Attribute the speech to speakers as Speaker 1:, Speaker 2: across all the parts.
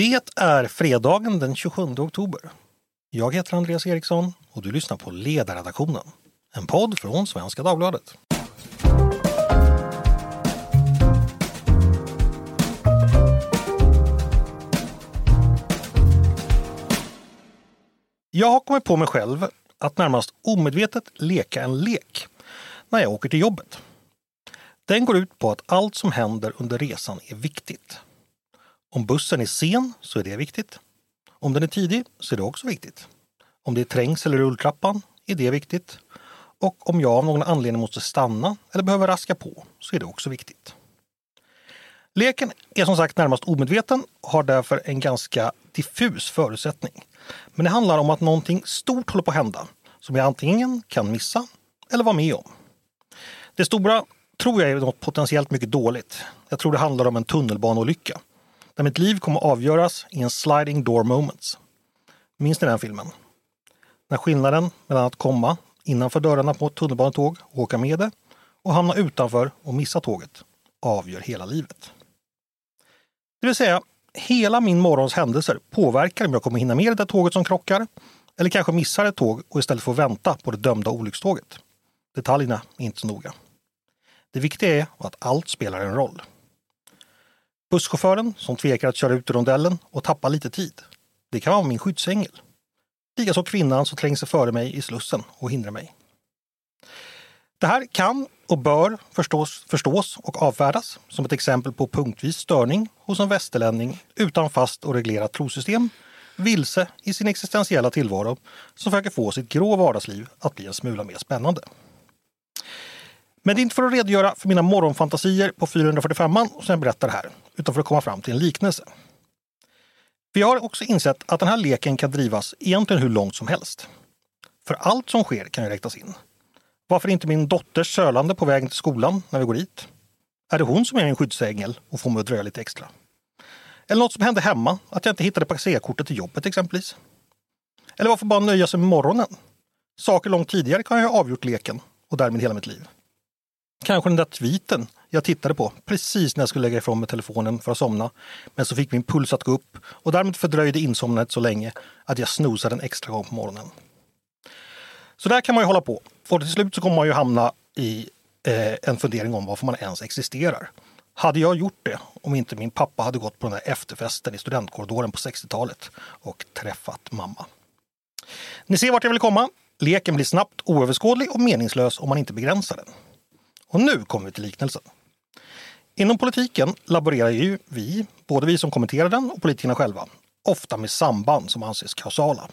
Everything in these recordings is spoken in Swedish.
Speaker 1: Det är fredagen den 27 oktober. Jag heter Andreas Eriksson och du lyssnar på Ledarredaktionen. En podd från Svenska Dagbladet. Jag har kommit på mig själv att närmast omedvetet leka en lek när jag åker till jobbet. Den går ut på att allt som händer under resan är viktigt. Om bussen är sen så är det viktigt. Om den är tidig så är det också viktigt. Om det är trängsel i rulltrappan är det viktigt. Och om jag av någon anledning måste stanna eller behöver raska på så är det också viktigt. Leken är som sagt närmast omedveten och har därför en ganska diffus förutsättning. Men det handlar om att någonting stort håller på att hända som jag antingen kan missa eller vara med om. Det stora tror jag är något potentiellt mycket dåligt. Jag tror det handlar om en tunnelbaneolycka där mitt liv kommer avgöras i en sliding door moments. Minns ni den filmen? När skillnaden mellan att komma innanför dörrarna på ett tunnelbanetåg och åka med det och hamna utanför och missa tåget avgör hela livet. Det vill säga, hela min morgons händelser påverkar om jag kommer hinna med det där tåget som krockar eller kanske missar ett tåg och istället får vänta på det dömda olyckståget. Detaljerna är inte så noga. Det viktiga är att allt spelar en roll. Busschauffören som tvekar att köra ut ur rondellen och tappar lite tid. Det kan vara min skyddsängel. Likaså kvinnan som tränger sig före mig i slussen och hindrar mig. Det här kan och bör förstås, förstås och avfärdas som ett exempel på punktvis störning hos en västerlänning utan fast och reglerat trosystem, vilse i sin existentiella tillvaro som försöker få sitt grå vardagsliv att bli en smula mer spännande. Men det är inte för att redogöra för mina morgonfantasier på 445 som jag berättar här, utan för att komma fram till en liknelse. Vi har också insett att den här leken kan drivas egentligen hur långt som helst. För allt som sker kan ju räknas in. Varför inte min dotters sölande på vägen till skolan när vi går dit? Är det hon som är min skyddsängel och får mig att dröja lite extra? Eller något som hände hemma, att jag inte hittade passerkortet till jobbet exempelvis. Eller varför bara nöja sig med morgonen? Saker långt tidigare kan jag ha avgjort leken och därmed hela mitt liv. Kanske den där tweeten jag tittade på precis när jag skulle lägga ifrån mig telefonen för att somna. Men så fick min puls att gå upp och därmed fördröjde insomnandet så länge att jag snosade en extra gång på morgonen. Så där kan man ju hålla på. För till slut så kommer man ju hamna i eh, en fundering om varför man ens existerar. Hade jag gjort det om inte min pappa hade gått på den där efterfesten i studentkorridoren på 60-talet och träffat mamma? Ni ser vart jag vill komma. Leken blir snabbt oöverskådlig och meningslös om man inte begränsar den. Och nu kommer vi till liknelsen. Inom politiken laborerar ju vi, både vi som kommenterar den och politikerna själva, ofta med samband som anses kausala.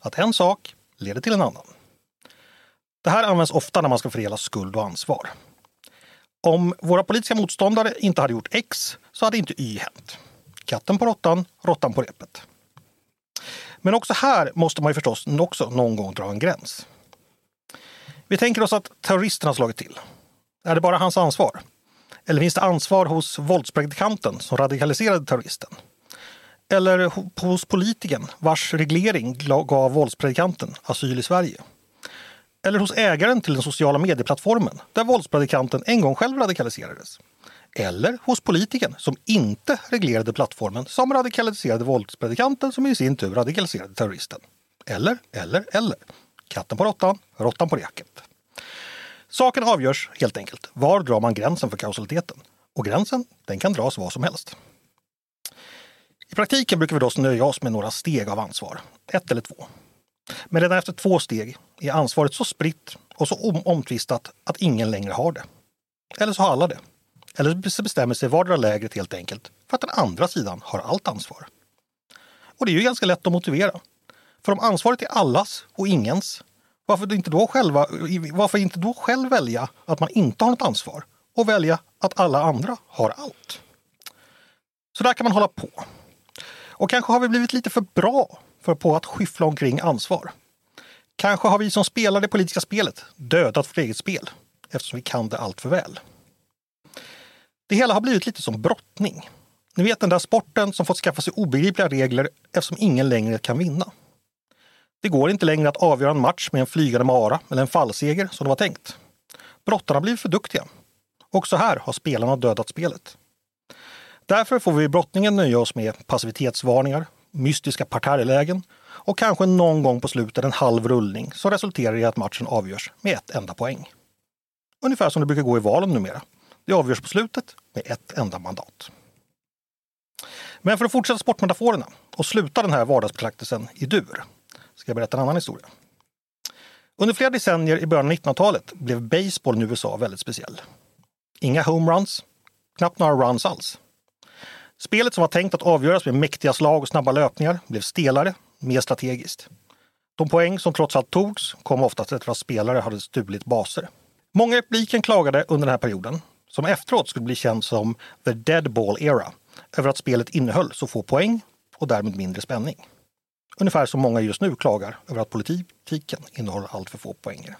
Speaker 1: Att en sak leder till en annan. Det här används ofta när man ska fördela skuld och ansvar. Om våra politiska motståndare inte hade gjort X så hade inte Y hänt. Katten på råttan, råttan på repet. Men också här måste man ju förstås också någon gång dra en gräns. Vi tänker oss att terroristen har slagit till. Är det bara hans ansvar? Eller finns det ansvar hos våldspredikanten som radikaliserade terroristen? Eller hos politikern vars reglering gav våldspredikanten asyl i Sverige? Eller hos ägaren till den sociala medieplattformen där våldspredikanten en gång själv radikaliserades? Eller hos politikern som inte reglerade plattformen som radikaliserade våldspredikanten som i sin tur radikaliserade terroristen? Eller, eller, eller. Katten på råttan, råttan på reket. Saken avgörs helt enkelt. Var drar man gränsen för kausaliteten? Och gränsen, den kan dras var som helst. I praktiken brukar vi då nöja oss med några steg av ansvar. Ett eller två. Men redan efter två steg är ansvaret så spritt och så omtvistat att ingen längre har det. Eller så har alla det. Eller så bestämmer sig vardera lägret helt enkelt för att den andra sidan har allt ansvar. Och det är ju ganska lätt att motivera. För om ansvaret är allas och ingens varför inte, då själva, varför inte då själv välja att man inte har något ansvar och välja att alla andra har allt? Så där kan man hålla på. Och kanske har vi blivit lite för bra för på att skyffla omkring ansvar. Kanske har vi som spelar det politiska spelet dödat vårt eget spel eftersom vi kan det allt för väl. Det hela har blivit lite som brottning. Ni vet den där sporten som fått skaffa sig obegripliga regler eftersom ingen längre kan vinna. Det går inte längre att avgöra en match med en flygande mara eller en fallseger som det var tänkt. Brottarna blir för duktiga. Också här har spelarna dödat spelet. Därför får vi i brottningen nöja oss med passivitetsvarningar, mystiska parterrlägen och kanske någon gång på slutet en halv rullning som resulterar i att matchen avgörs med ett enda poäng. Ungefär som det brukar gå i valen numera. Det avgörs på slutet med ett enda mandat. Men för att fortsätta sportmetaforerna och sluta den här vardagsbetraktelsen i dur ska jag berätta en annan historia. Under flera decennier i början av 1900-talet blev basebollen i USA väldigt speciell. Inga homeruns, knappt några runs alls. Spelet som var tänkt att avgöras med mäktiga slag och snabba löpningar blev stelare, mer strategiskt. De poäng som trots allt togs kom oftast efter att spelare hade stulit baser. Många i publiken klagade under den här perioden, som efteråt skulle bli känd som the dead ball era, över att spelet innehöll så få poäng och därmed mindre spänning. Ungefär som många just nu klagar över att politiken innehåller allt för få poänger.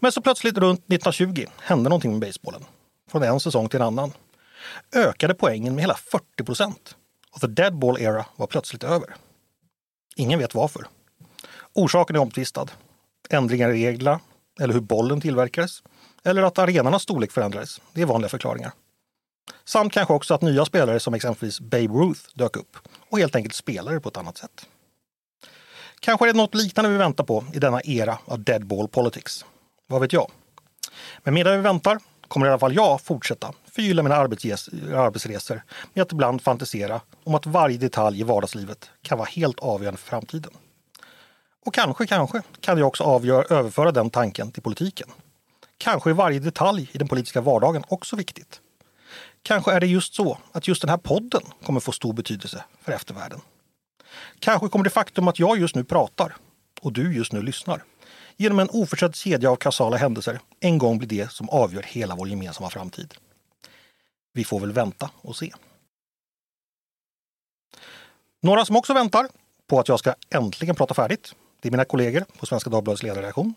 Speaker 1: Men så plötsligt runt 1920 hände någonting med basebollen. Från en säsong till en annan. Ökade poängen med hela 40 procent. Och the dead ball era var plötsligt över. Ingen vet varför. Orsaken är omtvistad. Ändringar i reglerna, eller hur bollen tillverkades, eller att arenornas storlek förändrades. Det är vanliga förklaringar. Samt kanske också att nya spelare som exempelvis Babe Ruth dök upp och helt enkelt spelade på ett annat sätt. Kanske är det något liknande vi väntar på i denna era av deadball politics. Vad vet jag? Men medan vi väntar kommer i alla fall jag fortsätta förgylla mina arbetsresor med att ibland fantisera om att varje detalj i vardagslivet kan vara helt avgörande för framtiden. Och kanske, kanske kan jag också avgöra, överföra den tanken till politiken. Kanske är varje detalj i den politiska vardagen också viktigt. Kanske är det just så att just den här podden kommer få stor betydelse för eftervärlden. Kanske kommer det faktum att jag just nu pratar och du just nu lyssnar genom en oförsedd kedja av kausala händelser en gång bli det som avgör hela vår gemensamma framtid. Vi får väl vänta och se. Några som också väntar på att jag ska äntligen prata färdigt, det är mina kollegor på Svenska Dagbladets ledarredaktion.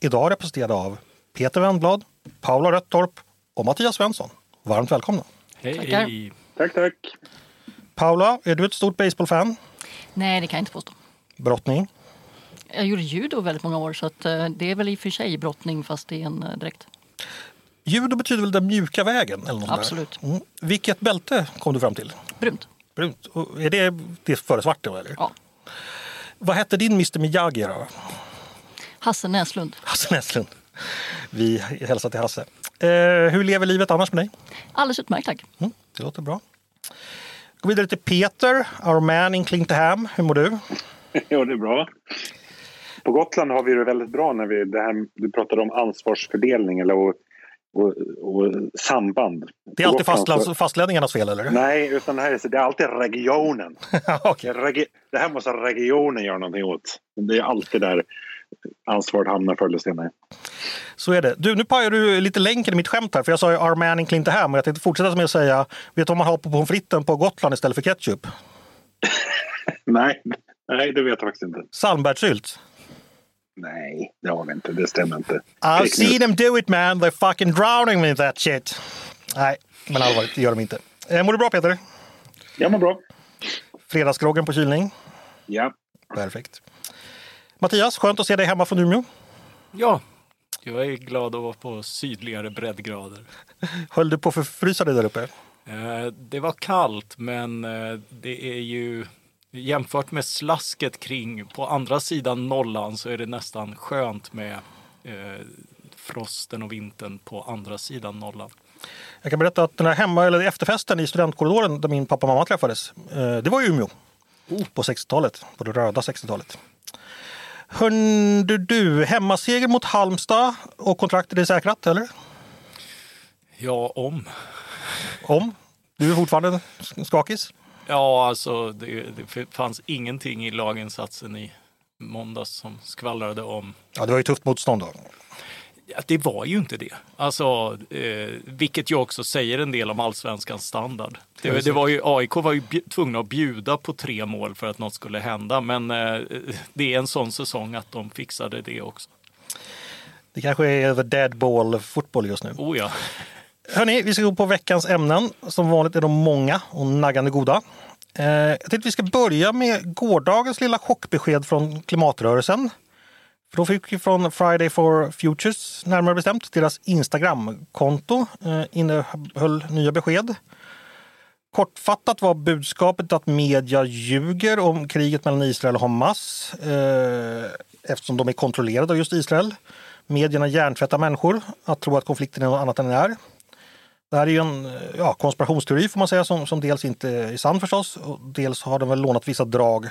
Speaker 1: Idag representerade av Peter Wennblad, Paula Röttorp och Mattias Svensson. Varmt välkomna!
Speaker 2: Hej! Tack, tack!
Speaker 1: Paula, är du ett stort baseballfan?
Speaker 3: Nej, det kan jag inte påstå.
Speaker 1: Brottning?
Speaker 3: Jag gjorde judo väldigt många år så att, eh, det är väl i och för sig brottning fast i en eh, dräkt.
Speaker 1: Judo betyder väl den mjuka vägen? Eller något
Speaker 3: Absolut.
Speaker 1: Mm. Vilket bälte kom du fram till?
Speaker 3: Brunt.
Speaker 1: Brunt. Och är det, det före svart då, eller?
Speaker 3: Ja.
Speaker 1: Vad hette din Mr Miyagi då?
Speaker 3: Hasse Näslund.
Speaker 1: Hasse Näslund. Vi hälsar till Hasse. Eh, hur lever livet annars med dig?
Speaker 3: Alldeles utmärkt tack.
Speaker 1: Mm, det låter bra. Gå vidare till Peter, our man in Klintehamn. Hur mår du?
Speaker 2: jo, det är bra. På Gotland har vi det väldigt bra när vi, det här, du pratade om ansvarsfördelning eller och, och, och samband.
Speaker 1: Det är alltid fastlands, fastlänningarnas fel eller?
Speaker 2: Nej, utan det, här är, det är alltid regionen.
Speaker 1: okay.
Speaker 2: Regi, det här måste regionen göra någonting åt. Det är alltid där ansvaret hamnar förr eller senare.
Speaker 1: Så är det. Du, nu pajar du lite länken i mitt skämt här, för jag sa ju Arman Klintehamn och jag tänkte fortsätta med att säga, vet du vad man har på pommes fritesen på Gotland istället för ketchup?
Speaker 2: nej, nej, det vet jag faktiskt inte.
Speaker 1: Salmbärssylt.
Speaker 2: Nej, det har vi inte. Det stämmer inte.
Speaker 1: I've seen them do it man. They're fucking drowning in that shit. Nej, men allvarligt, det gör de inte. Eh, mår du bra Peter?
Speaker 2: Jag mår bra.
Speaker 1: Fredagsgroggen på kylning?
Speaker 2: Ja.
Speaker 1: Perfekt. Mattias, skönt att se dig hemma från Umeå.
Speaker 4: Ja, jag är glad att vara på sydligare breddgrader.
Speaker 1: Höll du på att förfrysa dig där uppe?
Speaker 4: Eh, det var kallt, men eh, det är ju jämfört med slasket kring på andra sidan nollan så är det nästan skönt med eh, frosten och vintern på andra sidan nollan.
Speaker 1: Jag kan berätta att den här hemma eller efterfesten i studentkorridoren där min pappa och mamma träffades, det var i Umeå. Oh. På 60-talet, på det röda 60-talet. Hörde du, hemmaseger mot Halmstad och kontraktet är säkrat, eller?
Speaker 4: Ja, om.
Speaker 1: Om? Du är fortfarande skakis?
Speaker 4: Ja, alltså det, det fanns ingenting i laginsatsen i måndags som skvallrade om...
Speaker 1: Ja, det var ju tufft motstånd då.
Speaker 4: Det var ju inte det. Alltså, eh, vilket ju också säger en del om allsvenskans standard. Det, det, var ju, AIK var ju tvungna att bjuda på tre mål för att något skulle hända. Men eh, det är en sån säsong att de fixade det också.
Speaker 1: Det kanske är the dead ball fotboll just nu.
Speaker 4: Oh ja.
Speaker 1: Hörni, vi ska gå på veckans ämnen. Som vanligt är de många och naggande goda. Eh, jag tänkte vi ska börja med gårdagens lilla chockbesked från klimatrörelsen. För då fick vi från Friday for Futures, närmare bestämt, deras Instagramkonto eh, innehöll nya besked. Kortfattat var budskapet att media ljuger om kriget mellan Israel och Hamas eh, eftersom de är kontrollerade av just Israel. Medierna hjärntvättar människor att tro att konflikten är något annat än den är. Det här är ju en eh, ja, konspirationsteori får man säga som, som dels inte är sann förstås och dels har de väl lånat vissa drag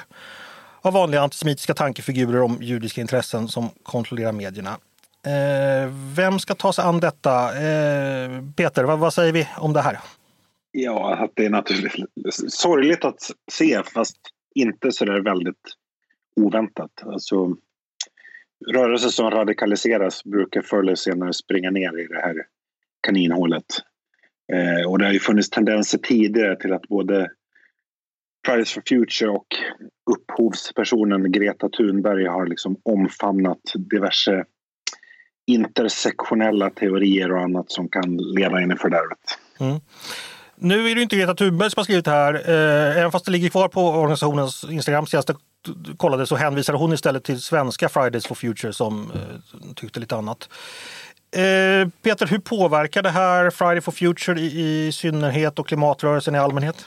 Speaker 1: har vanliga antisemitiska tankefigurer om judiska intressen som kontrollerar medierna. Eh, vem ska ta sig an detta? Eh, Peter, vad, vad, säger vi om det här?
Speaker 2: Ja, att det är naturligtvis sorgligt att se fast inte så där väldigt oväntat. Alltså, rörelser som radikaliseras brukar förr eller senare springa ner i det här kaninhålet. Eh, och det har ju funnits tendenser tidigare till att både Fridays for Future och upphovspersonen Greta Thunberg har liksom omfamnat diverse intersektionella teorier och annat som kan leda in i fördärvet. Mm.
Speaker 1: Nu är det inte Greta Thunberg som har skrivit det här. Eh, även fast det ligger kvar på organisationens Instagram senast jag kollade så hänvisade hon istället till svenska Fridays for Future som eh, tyckte lite annat. Eh, Peter, hur påverkar det här Friday for Future i, i synnerhet och klimatrörelsen i allmänhet?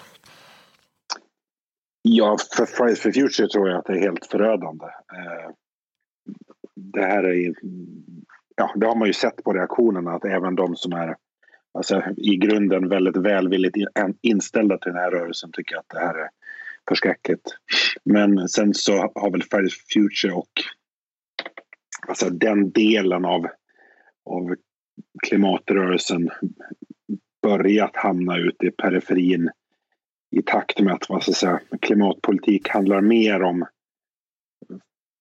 Speaker 2: Ja, för Fridays for Future tror jag att det är helt förödande. Eh, det här är ja, det har man ju sett på reaktionerna att även de som är alltså, i grunden väldigt välvilligt inställda till den här rörelsen tycker att det här är förskräckligt. Men sen så har väl Fridays for Future och alltså den delen av, av klimatrörelsen börjat hamna ute i periferin i takt med att vad ska säga, klimatpolitik handlar mer om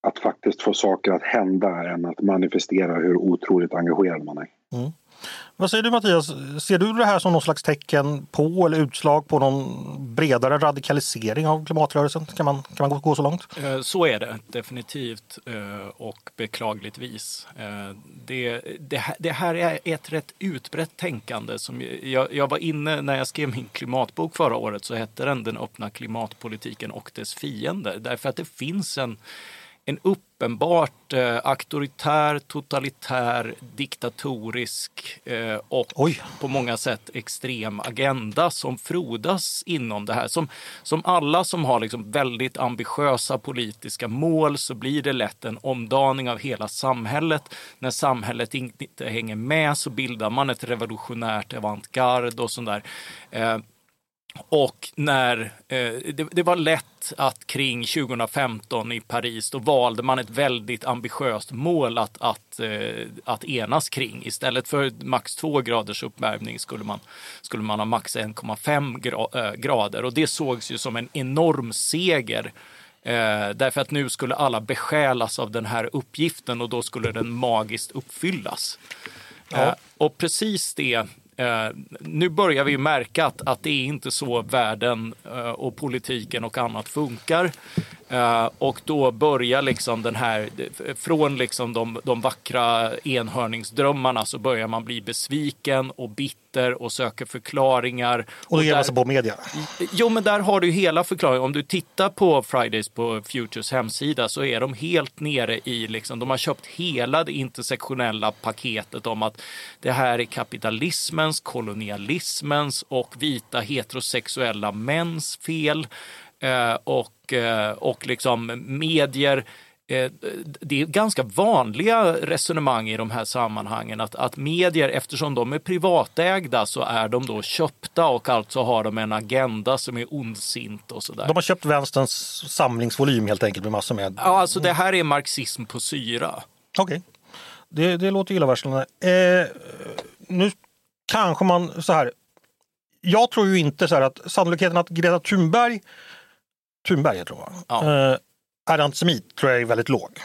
Speaker 2: att faktiskt få saker att hända än att manifestera hur otroligt engagerad man är. Mm.
Speaker 1: Vad säger du Mattias, ser du det här som någon slags tecken på eller utslag på någon bredare radikalisering av klimatrörelsen? Kan man, kan man gå så långt?
Speaker 4: Eh, så är det definitivt eh, och beklagligtvis. Eh, det, det, det här är ett rätt utbrett tänkande. Som jag, jag var inne när jag skrev min klimatbok förra året så hette den Den öppna klimatpolitiken och dess fiender. Därför att det finns en en uppenbart eh, auktoritär, totalitär, diktatorisk eh, och Oj. på många sätt extrem agenda som frodas inom det här. Som, som alla som har liksom väldigt ambitiösa politiska mål så blir det lätt en omdaning av hela samhället. När samhället inte hänger med så bildar man ett revolutionärt avantgarde och sånt där. Eh, och när eh, det, det, var lätt att kring 2015 i Paris, då valde man ett väldigt ambitiöst mål att, att, eh, att enas kring. Istället för max 2 graders uppvärmning skulle man, skulle man ha max 1,5 gra, eh, grader. Och det sågs ju som en enorm seger. Eh, därför att nu skulle alla besjälas av den här uppgiften och då skulle den magiskt uppfyllas. Ja. Eh, och precis det Eh, nu börjar vi märka att, att det är inte så världen eh, och politiken och annat funkar. Uh, och då börjar liksom den här, från liksom de, de vackra enhörningsdrömmarna så börjar man bli besviken och bitter och söker förklaringar.
Speaker 1: Och då ger man sig på media?
Speaker 4: Jo, men där har du hela förklaringen. Om du tittar på Fridays på Futures hemsida så är de helt nere i, liksom, de har köpt hela det intersektionella paketet om att det här är kapitalismens, kolonialismens och vita heterosexuella mäns fel. Uh, och Eh, och, liksom medier eh, det är ganska vanliga resonemang i de här sammanhangen att, att medier, eftersom de är privatägda så är de då köpta och alltså har de en agenda som är ondsint och sådär.
Speaker 1: De har köpt vänsterns samlingsvolym helt enkelt med massor med...
Speaker 4: Ja, alltså det här är marxism på syra.
Speaker 1: Okej, okay. det, det låter illavarslande. Eh, nu kanske man så här. Jag tror ju inte så här att sannolikheten att Greta Thunberg Thunberg, tror jag. Ja. Eh, antisemit tror jag är väldigt låg.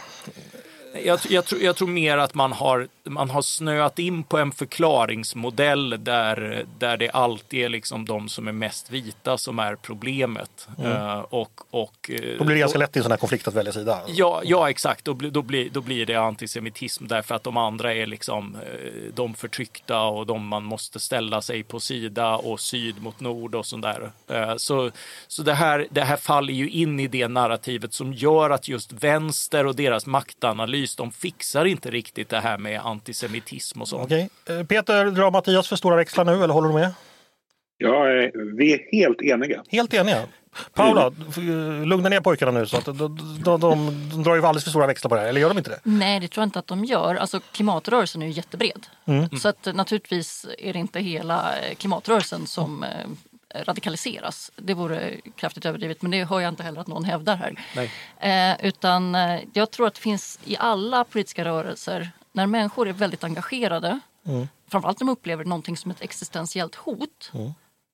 Speaker 4: Jag, jag, tror, jag tror mer att man har, man har snöat in på en förklaringsmodell där, där det alltid är liksom de som är mest vita som är problemet. Mm. Uh, och, och,
Speaker 1: eh, då blir det ganska lätt i en sån här konflikt att välja sida.
Speaker 4: Ja, ja exakt. Då, då, blir, då blir det antisemitism därför att de andra är liksom de förtryckta och de man måste ställa sig på sida och syd mot nord och sånt där. Uh, så så det, här, det här faller ju in i det narrativet som gör att just vänster och deras maktanalys analys. De fixar inte riktigt det här med antisemitism och så.
Speaker 1: Okej. Eh, Peter, drar Mattias för stora växlar nu eller håller du med?
Speaker 2: Ja, vi är helt eniga.
Speaker 1: Helt eniga. Paula, f- lugna ner pojkarna nu. Så att de, de, de, de drar ju alldeles för stora växlar på det här, eller gör de inte det?
Speaker 3: Nej, det tror jag inte att de gör. Alltså, klimatrörelsen är ju jättebred. Så att, eh, naturligtvis är det inte hela eh, klimatrörelsen som radikaliseras. Det vore kraftigt överdrivet, men det hör jag inte heller att någon hävdar här.
Speaker 4: Nej.
Speaker 3: Eh, utan eh, jag tror att det finns i alla politiska rörelser, när människor är väldigt engagerade, framförallt när de upplever någonting som ett existentiellt hot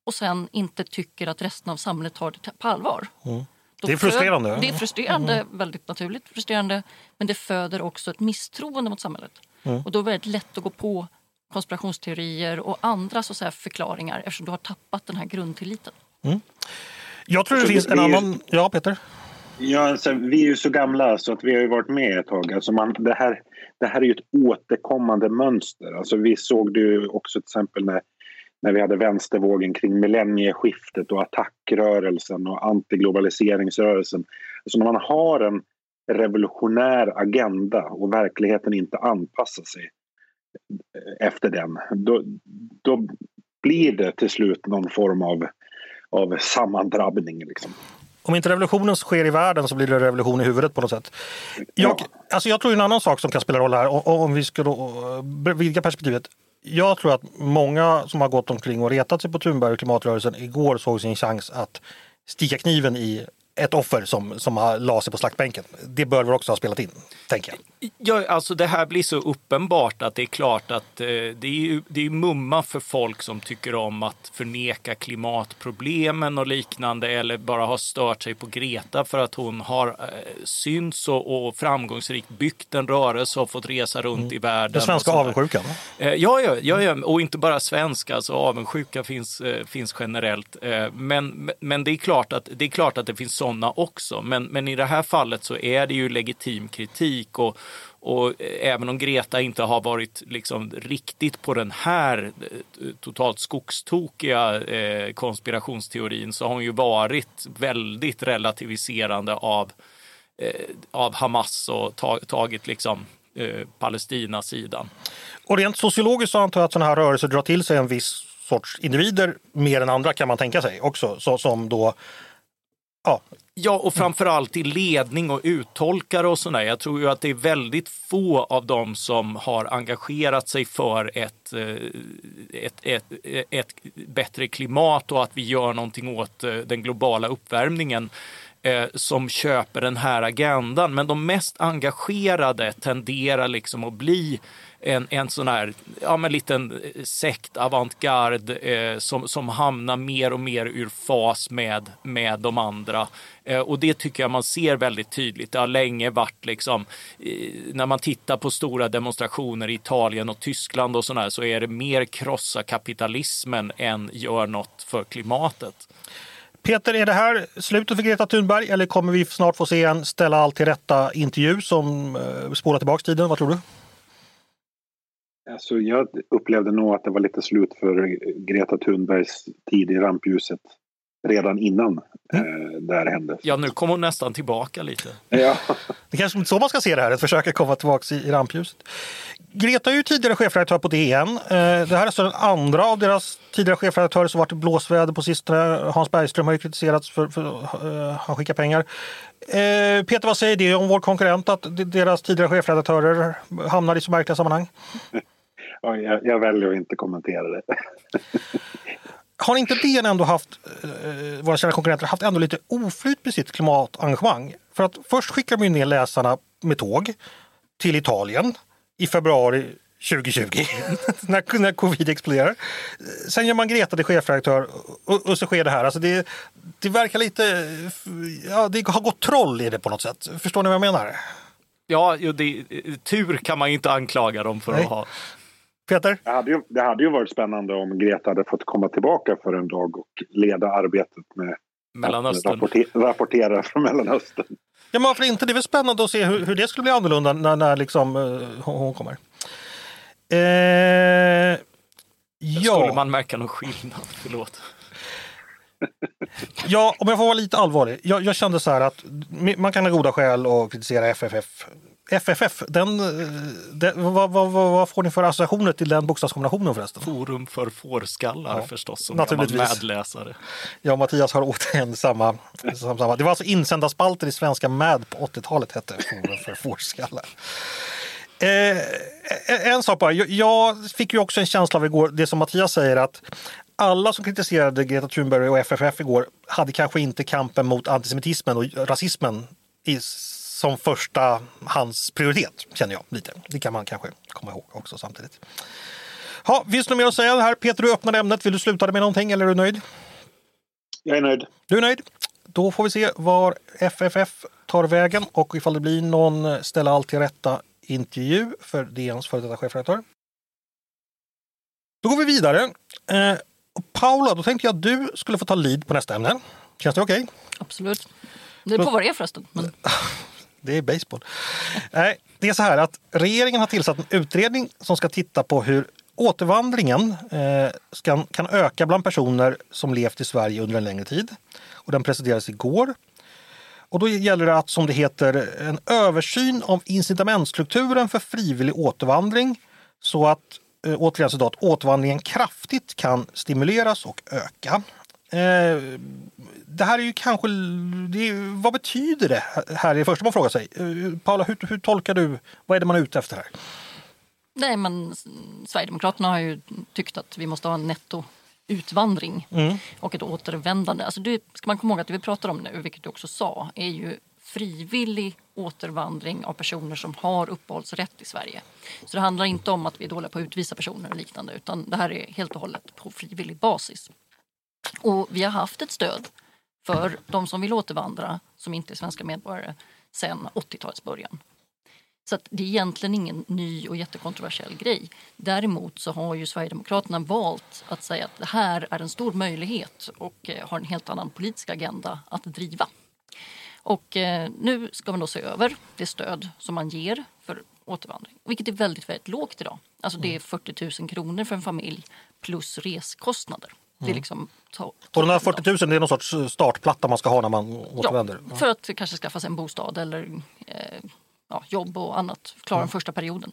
Speaker 3: och sen inte tycker att resten av samhället tar det på allvar. Då
Speaker 1: Det är frustrerande.
Speaker 3: Det är frustrerande, väldigt naturligt frustrerande. Men det föder också ett misstroende mot samhället. Och då är det väldigt lätt att gå på konspirationsteorier och andra så att säga, förklaringar eftersom du har tappat den här grundtilliten.
Speaker 1: Jag tror det finns en annan... Ja, Peter?
Speaker 2: Ja, alltså, vi är ju så gamla så att vi har ju varit med ett tag. Alltså man, det, här, det här är ju ett återkommande mönster. Alltså vi såg det ju också till exempel när, när vi hade vänstervågen kring millennieskiftet och attackrörelsen och antiglobaliseringsrörelsen. Alltså när man har en revolutionär agenda och verkligheten inte anpassar sig efter den, då, då blir det till slut någon form av, av sammandrabbning. Liksom.
Speaker 1: Om inte revolutionen sker i världen så blir det revolution i huvudet på något sätt. Jag,
Speaker 2: Ja.
Speaker 1: alltså jag tror en annan sak som kan spela roll här, om vi ska då eh, vidga perspektivet. Jag tror att många som har gått omkring och retat sig på Thunberg och klimatrörelsen igår såg sin chans att sticka kniven i ett offer som, som har la sig på slaktbänken. Det bör väl också ha spelat in, tänker jag.
Speaker 4: Ja, alltså det här blir så uppenbart att det är klart att eh, det är ju det är mumma för folk som tycker om att förneka klimatproblemen och liknande eller bara har stört sig på Greta för att hon har eh, syns och, och framgångsrikt byggt en rörelse och fått resa runt i världen.
Speaker 1: Mm. Den svenska avundsjukan.
Speaker 4: Eh, Ja, ja, ja, ja, och inte bara svenska, alltså avundsjuka finns, eh, finns generellt. Eh, men, men det, är klart att, det är klart att det finns sådana också. Men, men i det här fallet så är det ju legitim kritik och, och även om Greta inte har varit liksom riktigt på den här eh, totalt skogstokiga eh, konspirationsteorin så har hon ju varit väldigt relativiserande av eh, av Hamas och tag, tagit liksom eh, Palestina-sidan.
Speaker 1: Och rent sociologiskt så antar jag att sådana här rörelser drar till sig en viss sorts individer mer än andra kan man tänka sig också. Så, som då, ja,
Speaker 4: Ja, och framförallt i ledning och uttolkare och sådär. Jag tror ju att det är väldigt få av dem som har engagerat sig för ett, eh, ett, ett, ett bättre klimat och att vi gör någonting åt eh, den globala uppvärmningen eh, som köper den här agendan. Men de mest engagerade tenderar liksom att bli en, en sån här ja, men liten eh, sekt avantgarde eh, som, som hamnar mer och mer ur fas med, med de andra. Eh, och det tycker jag man ser väldigt tydligt. Det har länge varit liksom, eh, när man tittar på stora demonstrationer i Italien och Tyskland och sådär så är det mer krossa kapitalismen än gör något för klimatet.
Speaker 1: Peter, är det här slutet för Greta Thunberg eller kommer vi snart få se en ställa allt till rätta intervju som eh, spolar tillbaka tiden? Vad tror du?
Speaker 2: Alltså, jag upplevde nog att det var lite slut för Greta Thunbergs tid i rampljuset redan innan eh, det här hände.
Speaker 4: Ja, nu kommer hon nästan tillbaka lite.
Speaker 2: Ja.
Speaker 1: Det kanske inte så man ska se det här, att komma tillbaka i, i rampljuset. Greta är ju tidigare chefredaktör på DN. Eh, det här är alltså den andra av deras tidigare chefredaktörer som varit i blåsväder på sistone. Hans Bergström har ju kritiserats för att uh, han skickar pengar. Eh, Peter, vad säger det om vår konkurrent att deras tidigare chefredaktörer hamnar i så märkliga sammanhang?
Speaker 2: Ja, jag, jag väljer att inte kommentera det.
Speaker 1: Har inte DN ändå haft, eh, våra kära konkurrenter, haft ändå lite oflyt med sitt klimatengagemang? För att först skickar de ju ner läsarna med tåg till Italien i februari 2020 när, när covid exploderar. Sen gör man Greta till chefredaktör och, och så sker det här. Alltså det, det verkar lite, ja det har gått troll i det på något sätt. Förstår ni vad jag menar?
Speaker 4: Ja, det, tur kan man ju inte anklaga dem för
Speaker 1: Nej.
Speaker 4: att ha.
Speaker 1: Peter?
Speaker 2: Det hade, ju, det hade ju varit spännande om Greta hade fått komma tillbaka för en dag och leda arbetet med
Speaker 4: Mellanöstern.
Speaker 2: rapporte, rapportera från Mellanöstern.
Speaker 1: Ja, men varför inte? Det är väl spännande att se hur, hur det skulle bli annorlunda när, när liksom, hon, hon kommer. Eh, ja.
Speaker 4: Skulle man märka någon skillnad? Förlåt.
Speaker 1: Ja, om jag får vara lite allvarlig. Jag, jag kände så här att man kan ha goda skäl att kritisera FFF FFF, den, den, vad, vad, vad, får ni för associationer till den bokstavskombinationen förresten?
Speaker 4: Forum för fårskallar ja, förstås, som
Speaker 1: naturligtvis.
Speaker 4: medläsare.
Speaker 1: Ja, Mattias har återigen samma, samma. Det var alltså insändarspalter i Svenska Mad på 80-talet hette Forum för fårskallar. Eh, en sak bara, jag fick ju också en känsla av igår, det som Mattias säger att alla som kritiserade Greta Thunberg och FFF igår hade kanske inte kampen mot antisemitismen och rasismen i, som första hans prioritet, känner jag lite. Det kan man kanske komma ihåg också samtidigt. Ha, finns det något mer att säga här? Peter, du öppnade ämnet. Vill du sluta med någonting eller är du nöjd?
Speaker 2: Jag är nöjd.
Speaker 1: Du är nöjd? Då får vi se var FFF tar vägen och ifall det blir någon ställa allt till rätta intervju för DNs före detta chefredaktör. Då går vi vidare. Eh, Paula, då tänkte jag att du skulle få ta lead på nästa ämne. Känns det okej? Okay?
Speaker 3: Absolut. Det är på vad det är förresten. Men...
Speaker 1: Det är baseball. Nej, det är så här att regeringen har tillsatt en utredning som ska titta på hur återvandringen eh, ska, kan öka bland personer som levt i Sverige under en längre tid. Och den presenterades igår. Och då gäller det att, som det heter, en översyn av incitamentstrukturen för frivillig återvandring så att eh, återigen citat, återvandringen kraftigt kan stimuleras och öka. Eh, det här är ju kanske... Det, vad betyder det här? är det första man frågar sig. Eh, Paula, hur, hur, tolkar du? Vad är det man är ute efter här?
Speaker 3: Nej, men Sverigedemokraterna har ju tyckt att vi måste ha en nettoutvandring mm. och ett återvändande. Alltså det ska man komma ihåg att det vi pratar om nu, vilket du också sa, är ju frivillig återvandring av personer som har uppehållsrätt i Sverige. Så det handlar inte om att vi är dåliga på att utvisa personer och liknande utan det här är helt och hållet på frivillig basis. Och vi har haft ett stöd för de som vill återvandra som inte är svenska medborgare sedan 80-talets början. Så det är egentligen ingen ny och jättekontroversiell grej. Däremot så har ju Sverigedemokraterna valt att säga att det här är en stor möjlighet och eh, har en helt annan politisk agenda att driva. Och eh, nu ska man då se över det stöd som man ger för återvandring, vilket är väldigt, väldigt lågt idag. Alltså det är 40 000 kronor för en familj plus reskostnader. Det är mm. liksom
Speaker 1: och de här 40 000 det är någon sorts startplatta man ska ha när man återvänder?
Speaker 3: Ja, för att kanske skaffa sig en bostad eller eh, ja, jobb och annat. Klara mm. den första perioden.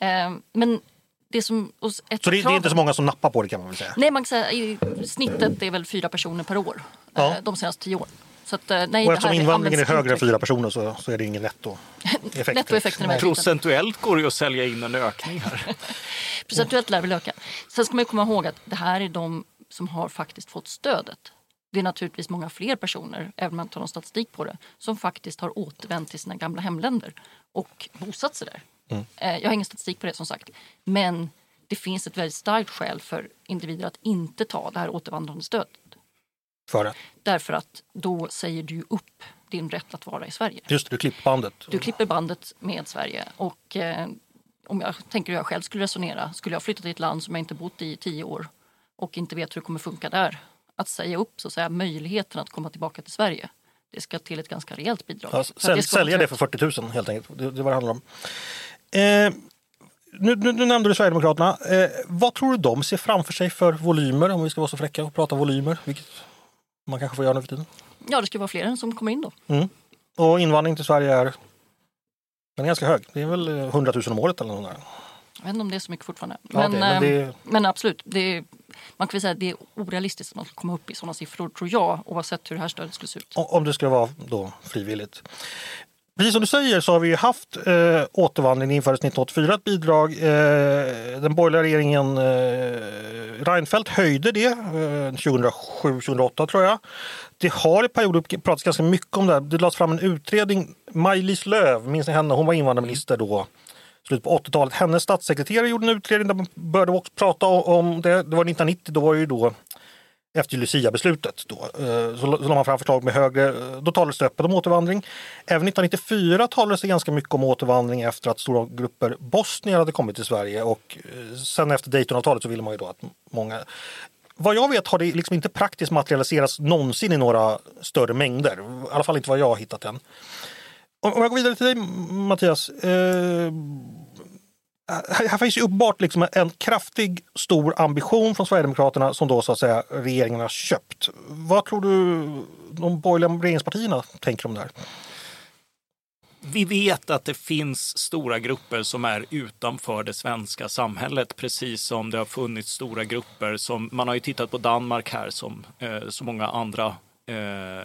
Speaker 3: Eh, men det som,
Speaker 1: så det, det, är inte så många som nappar på det kan man väl säga?
Speaker 3: Nej, man kan säga i snittet är väl fyra personer per år ja. eh, de senaste tio åren. Så att, eh, nej,
Speaker 1: och eftersom invandringen är högre än fyra personer så, så är det ingen nettoeffekt.
Speaker 3: Nettoeffekten
Speaker 4: Procentuellt går det att sälja in en ökning här.
Speaker 3: Procentuellt lär väl öka. Sen ska man komma ihåg att det här är de som har faktiskt fått stödet. Det är naturligtvis många fler personer, även om man inte har någon statistik på det, som faktiskt har återvänt till sina gamla hemländer och bosatt sig där. Mm. Eh, jag har ingen statistik på det som sagt. Men det finns ett väldigt starkt skäl för individer att inte ta det här återvandrande stödet.
Speaker 1: För att?
Speaker 3: Därför att då säger du upp din rätt att vara i Sverige.
Speaker 1: Just du klipper bandet.
Speaker 3: Du klipper bandet med Sverige. Och eh, om jag tänker hur jag själv skulle resonera, skulle jag flytta till ett land som jag inte bott i tio år och inte vet hur det kommer funka där. Att säga upp så att säga, möjligheten att komma tillbaka till Sverige. Det ska till ett ganska rejält bidrag.
Speaker 1: Ja, sälj, det sälja det för 40 000 helt enkelt. Det, det är vad det handlar om. Eh, nu, nu, nu, nämnde du Sverigedemokraterna. Eh, vad tror du de ser framför sig för volymer om vi ska vara så fräcka och prata volymer? Vilket man kanske får göra nu för tiden.
Speaker 3: Ja, det ska vara fler än som kommer in då.
Speaker 1: Mm. Och invandring till Sverige är, den är ganska hög. Det är väl 100 000 om året eller något där.
Speaker 3: Jag vet inte om det är så mycket fortfarande. Men, ja, det, men, det... Ehm, men, absolut, det är, man kan väl säga att det är orealistiskt att komma upp i sådana siffror tror jag oavsett hur det här stödet skulle se ut.
Speaker 1: Om det skulle vara då frivilligt. Precis som du säger så har vi haft eh, återvandring. Det infördes 1984 ett bidrag. Eh, den borgerliga regeringen eh, Reinfeldt höjde det eh, 2007-2008 tror jag. Det har i perioder pratats ganska mycket om det här. Det lades fram en utredning. Maj-Lis Lööf, minns ni henne? Hon var invandrarminister då slutet på 80-talet. Hennes statssekreterare gjorde en utredning där man började också prata om det. Det var 1990, då var ju då efter Lucia-beslutet. Då, eh, så la man fram förslag med högre, eh, då talades det öppet om återvandring. Även 1994 talades det ganska mycket om återvandring efter att stora grupper bosnier hade kommit till Sverige och eh, sen efter Daytonavtalet så ville man ju då att många vad jag vet har det liksom inte praktiskt materialiserats någonsin i några större mängder. I alla fall inte vad jag har hittat än. Om jag går vidare till dig Mattias. Eh, här finns ju uppenbart liksom en kraftig, stor ambition från Sverigedemokraterna som då så att säga regeringen har köpt. Vad tror du de borgerliga regeringspartierna tänker om det här?
Speaker 4: vi vet att det finns stora grupper som är utanför det svenska samhället, precis som det har funnits stora grupper som, man har ju tittat på Danmark här som eh, så många andra eh,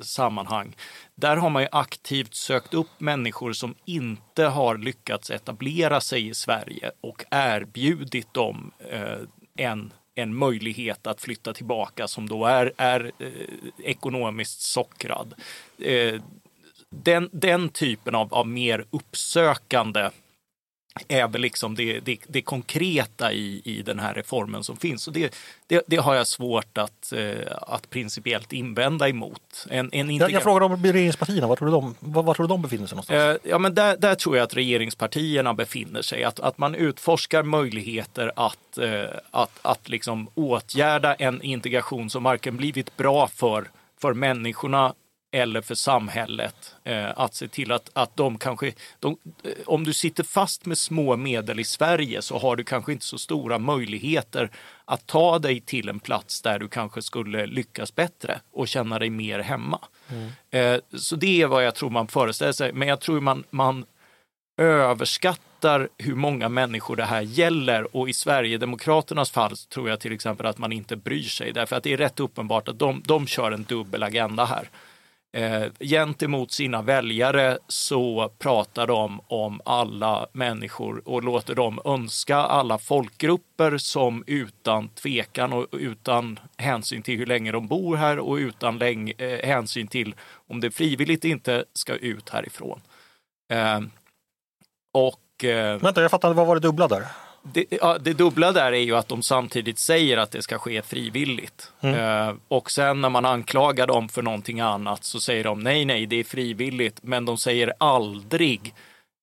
Speaker 4: sammanhang. Där har man ju aktivt sökt upp människor som inte har lyckats etablera sig i Sverige och erbjudit dem eh, en en möjlighet att flytta tillbaka som då är, är eh, ekonomiskt sockrad. Eh, den, den typen av, av mer uppsökande väl liksom det, det, det, konkreta i, i den här reformen som finns. Och det, det, det har jag svårt att, eh, att principiellt invända emot. En, en
Speaker 1: jag, jag frågar om regeringspartierna, var tror du de, var, var tror du de befinner sig någonstans?
Speaker 4: Eh, ja, men där, där tror jag att regeringspartierna befinner sig. Att, att man utforskar möjligheter att, eh, att, att liksom åtgärda en integration som varken blivit bra för, för människorna eller för samhället. Eh, att se till att, att de kanske, de, eh, om du sitter fast med små medel i Sverige så har du kanske inte så stora möjligheter att ta dig till en plats där du kanske skulle lyckas bättre och känna dig mer hemma. Mm. Eh, så det är vad jag tror man föreställer sig. Men jag tror man, man överskattar hur många människor det här gäller och i Sverigedemokraternas fall tror jag till exempel att man inte bryr sig därför att det är rätt uppenbart att de, de kör en dubbel agenda här. Eh, gentemot sina väljare så pratar de om alla människor och låter dem önska alla folkgrupper som utan tvekan och utan hänsyn till hur länge de bor här och utan läng- eh, hänsyn till om det frivilligt inte ska ut härifrån. Eh, och, eh,
Speaker 1: Vänta, jag fattar, vad var det dubbla där?
Speaker 4: Det, ja, det dubbla där är ju att de samtidigt säger att det ska ske frivilligt. Mm. Eh, och sen när man anklagar dem för någonting annat så säger de nej, nej, det är frivilligt. Men de säger aldrig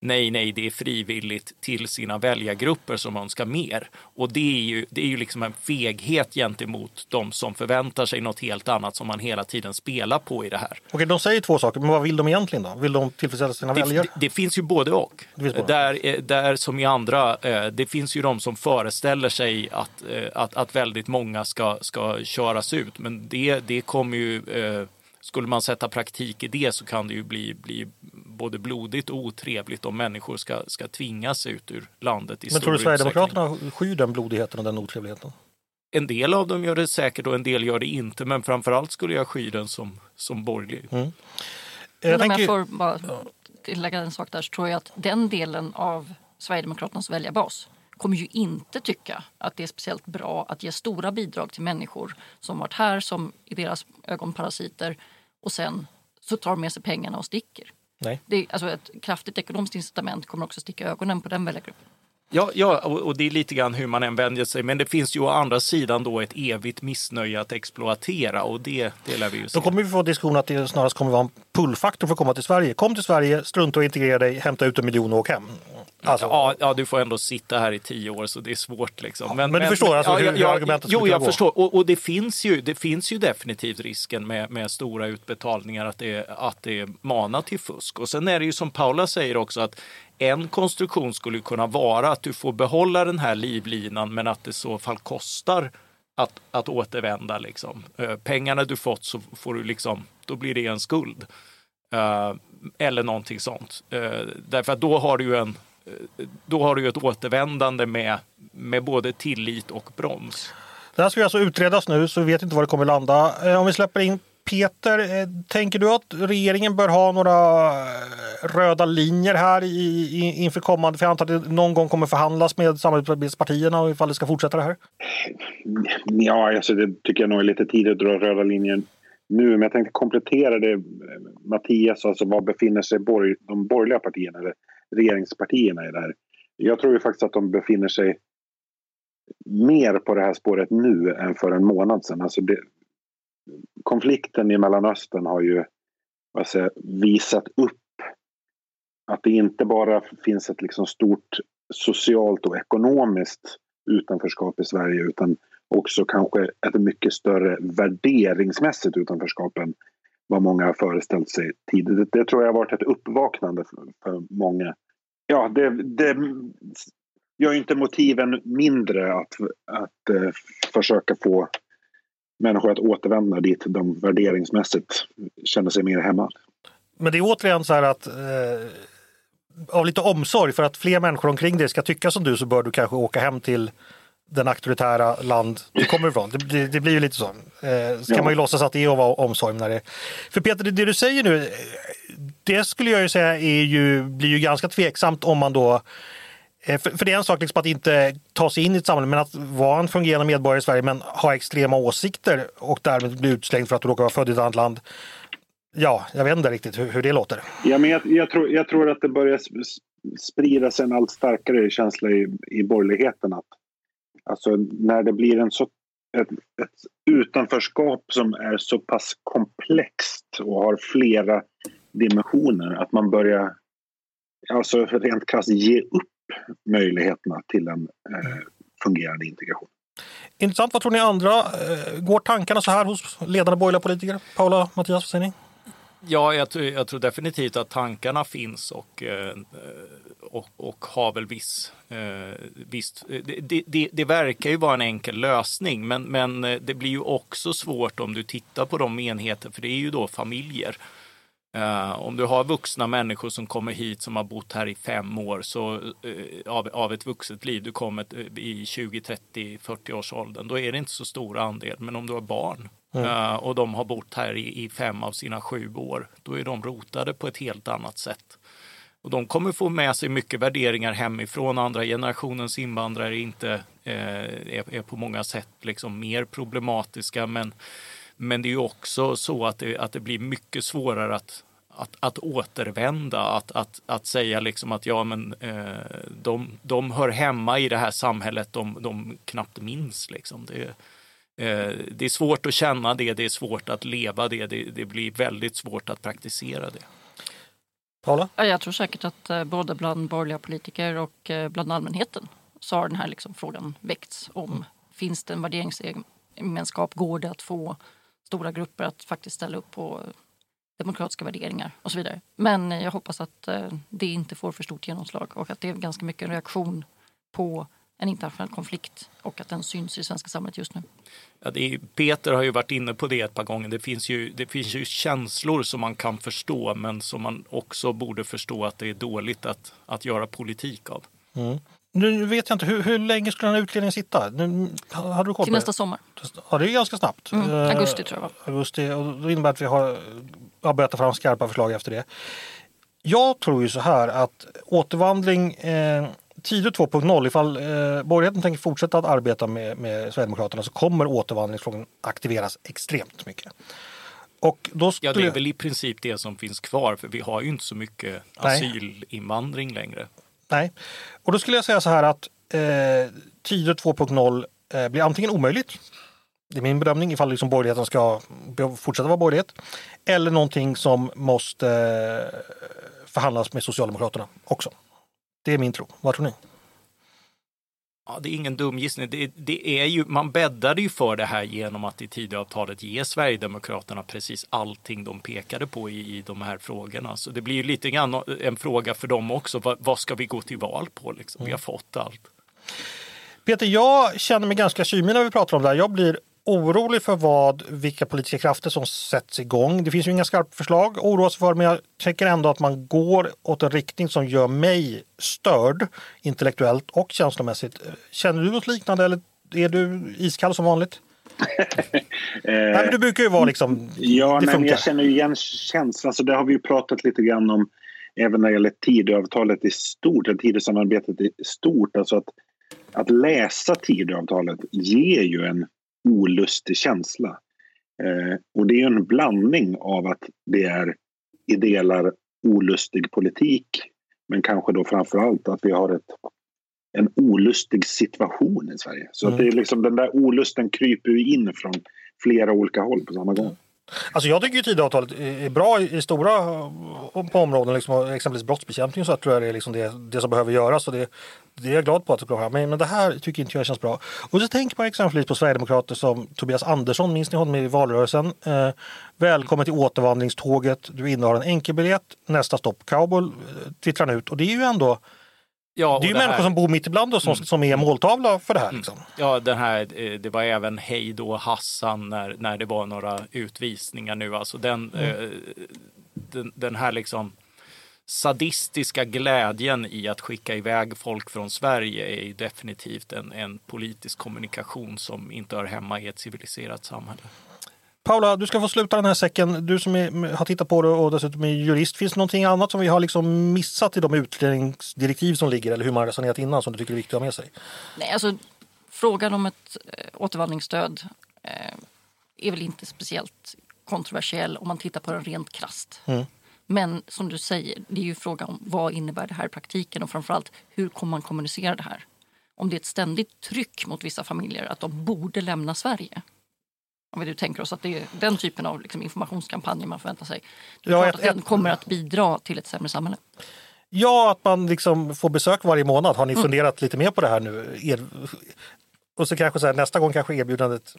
Speaker 4: nej, nej, det är frivilligt till sina väljargrupper som önskar mer. Och det är ju, det är ju liksom en feghet gentemot de som förväntar sig något helt annat som man hela tiden spelar på i det här.
Speaker 1: Okej, de säger två saker, men vad vill de egentligen då? Vill de tillfredsställa sina
Speaker 4: det,
Speaker 1: väljare?
Speaker 4: Det, det, finns ju både och. Både. Där, eh, där som i andra, eh, det finns ju de som föreställer sig att, eh, att, att väldigt många ska, ska köras ut, men det, det kommer ju skulle man sätta praktik i det så kan det ju bli, bli både blodigt och otrevligt om människor ska, ska tvingas ut ur landet i
Speaker 1: Men tror du Sverigedemokraterna skyr den blodigheten och den otrevligheten?
Speaker 4: En del av dem gör det säkert och en del gör det inte, men framförallt skulle jag sky den som, som borgerlig. Mm.
Speaker 3: Jag tänker... Om jag får bara tillägga en sak där så tror jag att den delen av Sverigedemokraternas väljarbas kommer ju inte tycka att det är speciellt bra att ge stora bidrag till människor som varit här som i deras ögon parasiter och sen så tar de med sig pengarna och sticker.
Speaker 1: Nej.
Speaker 3: Det, alltså ett kraftigt ekonomiskt incitament kommer också sticka ögonen på den väljargruppen.
Speaker 4: Ja, ja och det är lite grann hur man än vänjer sig. Men det finns ju å andra sidan då ett evigt missnöje att exploatera och det, det lär vi ju se.
Speaker 1: Då kommer vi få diskussion att det snarast kommer vara en pullfaktor för att komma till Sverige. Kom till Sverige, strunta och integrera dig, hämta ut en miljon och åk hem.
Speaker 4: Alltså. Ja, ja, du får ändå sitta här i tio år så det är svårt. Liksom.
Speaker 1: Men, ja, men, du förstår alltså ja, hur, hur argumentet
Speaker 4: Jo, jag gå. förstår. Och, och, det, finns ju, det finns ju definitivt risken med, med stora utbetalningar att det, att det manar till fusk. Och sen är det ju som Paula säger också att en konstruktion skulle kunna vara att du får behålla den här livlinan men att det i så fall kostar att, att återvända. Liksom. Eh, pengarna du fått så får du liksom, då blir det en skuld. Eh, eller någonting sånt. Eh, därför att då har du ju en då har du ett återvändande med, med både tillit och broms.
Speaker 1: Det här ska alltså utredas nu så vi vet inte var det kommer landa. Om vi släpper in Peter, eh, tänker du att regeringen bör ha några eh, röda linjer här i, inför kommande, för jag antar att det någon gång kommer förhandlas med samarbetspartierna och ifall det ska fortsätta det här?
Speaker 2: Ja, alltså det tycker jag nog är lite tidigt att dra röda linjer nu, men jag tänkte komplettera det eh, Mattias, alltså var befinner sig borg, de borgerliga partierna? Eller regeringspartierna i det här. Jag tror ju faktiskt att de befinner sig mer på det här spåret nu än för en månad sedan. Alltså det, konflikten i Mellanöstern har ju vad säger, visat upp att det inte bara finns ett liksom stort socialt och ekonomiskt utanförskap i Sverige utan också kanske ett mycket större värderingsmässigt utanförskap än vad många har föreställt sig tidigare. Det, tror jag har varit ett uppvaknande för, för många. Ja, det, det gör inte motiven mindre att, att eh, försöka få människor att återvända dit de värderingsmässigt känner sig mer hemma.
Speaker 1: Men det är återigen så här att eh, av lite omsorg för att fler människor omkring dig ska tycka som du så bör du kanske åka hem till den auktoritära land du kommer ifrån. Det, det, blir ju lite så. Eh, så ja. kan man ju låtsas att det är att vara omsorg. När det... För Peter, det, du säger nu, det skulle jag ju säga är ju, blir ju ganska tveksamt om man då eh, Eh, för, för det är en sak liksom att inte ta sig in i ett samhälle, men att vara en fungerande medborgare i Sverige men ha extrema åsikter och därmed bli utslängd för att du råkar vara född i ett annat land. Ja, jag vet inte riktigt hur, hur det låter.
Speaker 2: Ja, men jag, jag, tror, jag tror att det börjar sprida sig en allt starkare känsla i, i borgerligheten att alltså, när det blir en så, ett, ett utanförskap som är så pass komplext och har flera dimensioner att man börjar alltså rent krasst ge upp möjligheterna till en eh, fungerande integration.
Speaker 1: Intressant. Vad tror ni andra? Eh, går tankarna så här hos ledande borgerliga politiker? Paula, Mattias, vad säger ni?
Speaker 4: Ja, jag, jag, tror definitivt att tankarna finns och, eh, och, och har väl viss... Eh, visst, det, det, det, verkar ju vara en enkel lösning men, men det blir ju också svårt om du tittar på de enheter, för det är ju då familjer. Uh, om du har vuxna människor som kommer hit som har bott här i fem år så, uh, av, av ett vuxet liv, du kommer i 20, 30, 40 års åldern, då är det inte så stor andel. Men om du har barn mm. och de har bott här i, i, fem av sina sju år, då är de rotade på ett helt annat sätt. Och de kommer få med sig mycket värderingar hemifrån. Andra generationens invandrare inte, är, är, på många sätt liksom mer problematiska. Men men det är ju också så att det, att det blir mycket svårare att, att, att återvända, att, att, att säga liksom att ja, men eh, de, de hör hemma i det här samhället de, de knappt minns. Liksom. Det, eh, det är svårt att känna det, det är svårt att leva det, det, det blir väldigt svårt att praktisera det.
Speaker 1: Paula?
Speaker 3: Jag tror säkert att eh, både bland borgerliga politiker och bland allmänheten så har den här liksom frågan väckts om mm. finns det en värderingsgemenskap, går det att få stora grupper att faktiskt ställa upp på demokratiska värderingar och så vidare. Men jag hoppas att eh, det inte får för stort genomslag och att det är ganska mycket reaktion på en internationell konflikt och att den syns i det svenska samhället just nu.
Speaker 4: Ja, är, Peter har ju varit inne på det ett par gånger. Det finns, ju, det finns ju känslor som man kan förstå men som man också borde förstå att det är dåligt att, att göra politik av.
Speaker 1: Mm. Nu vet jag inte, hur, hur länge skulle den här utredningen sitta? Nu, hade du koll
Speaker 3: Till nästa sommar.
Speaker 1: Ja, det är ganska snabbt.
Speaker 3: Mm, augusti tror jag.
Speaker 1: Augusti, och det innebär att vi har, har börjat ta fram skarpa förslag efter det. Jag tror ju så här att återvandring eh, Tidö 2.0, ifall eh, borgerligheten tänker fortsätta att arbeta med, med Sverigedemokraterna så kommer återvandringsfrågan aktiveras extremt mycket.
Speaker 4: Och då skulle... Ja, det är väl i princip det som finns kvar för vi har ju inte så mycket asylinvandring längre.
Speaker 1: Nej, och då skulle jag säga så här att eh, Tidö 2.0 eh, blir antingen omöjligt, det är min bedömning ifall liksom borgerligheten ska fortsätta vara borgerlighet, eller någonting som måste eh, förhandlas med Socialdemokraterna också. Det är min tro. Vad tror ni?
Speaker 4: Ja, det är ingen dum gissning. Det, det, är ju, man bäddade ju för det här genom att i Tidöavtalet ge Sverigedemokraterna precis allting de pekade på i, i de här frågorna. Så det blir ju lite grann en fråga för dem också. Vad, vad ska vi gå till val på? Liksom? Mm. Vi har fått allt.
Speaker 1: Peter, jag känner mig ganska kymig när vi pratar om det här. Jag blir orolig för vad, vilka politiska krafter som sätts igång. Det finns ju inga skarpa förslag att oroa sig för men jag tycker ändå att man går åt en riktning som gör mig störd intellektuellt och känslomässigt. Känner du något liknande eller är du iskall som vanligt? nej, men du brukar ju vara liksom...
Speaker 2: Ja, nej, jag känner igen känslan. Så det har vi ju pratat lite grann om även när det gäller Tidöavtalet i stort, Tidösamarbetet i stort. Alltså att, att läsa Tidöavtalet ger ju en olustig känsla. Eh, och det är en blandning av att det är i delar olustig politik men kanske då framför allt att vi har ett, en olustig situation i Sverige. Så mm. att det är liksom, den där olusten kryper in från flera olika håll på samma gång.
Speaker 1: Alltså jag tycker ju Tidöavtalet är bra i stora på områden, liksom, exempelvis brottsbekämpning så tror jag det är liksom det, det som behöver göras. Och det, det är jag glad på att det kommer men, men det här tycker inte jag känns bra. Och så tänker man exempelvis på Sverigedemokrater som Tobias Andersson, minns ni honom i valrörelsen? Eh, välkommen till återvandringståget, du innehar en enkelbiljett, nästa stopp Kabul, eh, twittrar twittrar ut. Och det är ju ändå Ja, det är ju det människor här... som bor mitt ibland oss som, mm. som är måltavla för det här. Mm. Liksom.
Speaker 4: Ja, den här, eh, det var även hej då Hassan när, när det var några utvisningar nu. Alltså den, mm. eh, den, den här liksom sadistiska glädjen i att skicka iväg folk från Sverige är definitivt en, en politisk kommunikation som inte hör hemma i ett civiliserat samhälle.
Speaker 1: Paula, du ska få sluta den här säcken. Du som är, har tittat på det och dessutom är jurist. Finns det någonting annat som vi har liksom missat i de utredningsdirektiv som ligger eller hur man resonerat innan som du tycker är viktigt att ha med sig?
Speaker 3: Nej, alltså, frågan om ett äh, återvandringsstöd äh, är väl inte speciellt kontroversiell om man tittar på den rent krast. Mm. Men som du säger, det är ju frågan om vad innebär det här i praktiken och framförallt hur kommer man kommunicera det här? Om det är ett ständigt tryck mot vissa familjer att de borde lämna Sverige. Om vi nu tänker oss att det är den typen av liksom informationskampanjer man förväntar sig. Det är ja, klart att den kommer att bidra till ett sämre samhälle.
Speaker 1: Ja, att man liksom får besök varje månad. Har ni mm. funderat lite mer på det här nu? Er, och så kanske så här, nästa gång kanske erbjudandet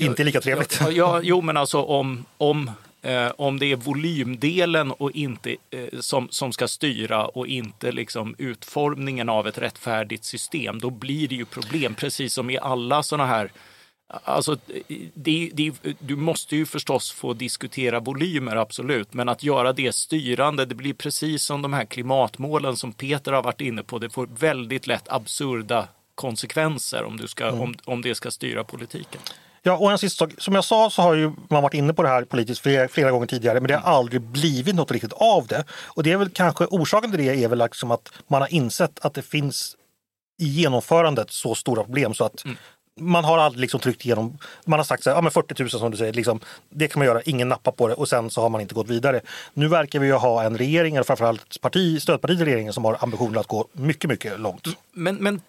Speaker 1: inte är lika trevligt.
Speaker 4: Ja, ja, jo, men alltså om, om Eh, om det är volymdelen och inte, eh, som, som ska styra och inte liksom utformningen av ett rättfärdigt system, då blir det ju problem, precis som i alla sådana här Alltså, det, det, du måste ju förstås få diskutera volymer, absolut, men att göra det styrande, det blir precis som de här klimatmålen som Peter har varit inne på. Det får väldigt lätt absurda konsekvenser om, du ska, mm. om, om det ska styra politiken.
Speaker 1: Ja, och en sista sak. Som jag sa så har ju man varit inne på det här politiskt flera, flera gånger tidigare men det har aldrig blivit något riktigt av det. Och det är väl kanske orsaken till det är väl liksom att man har insett att det finns i genomförandet så stora problem så att mm man har aldrig liksom tryckt igenom, man har sagt så här, ja, men 40 000 som du säger, liksom, det kan man göra, ingen nappar på det och sen så har man inte gått vidare. Nu verkar vi ju ha en regering, eller framförallt parti, stödparti till regeringen som har ambitionen att gå mycket, mycket långt.
Speaker 4: Men, men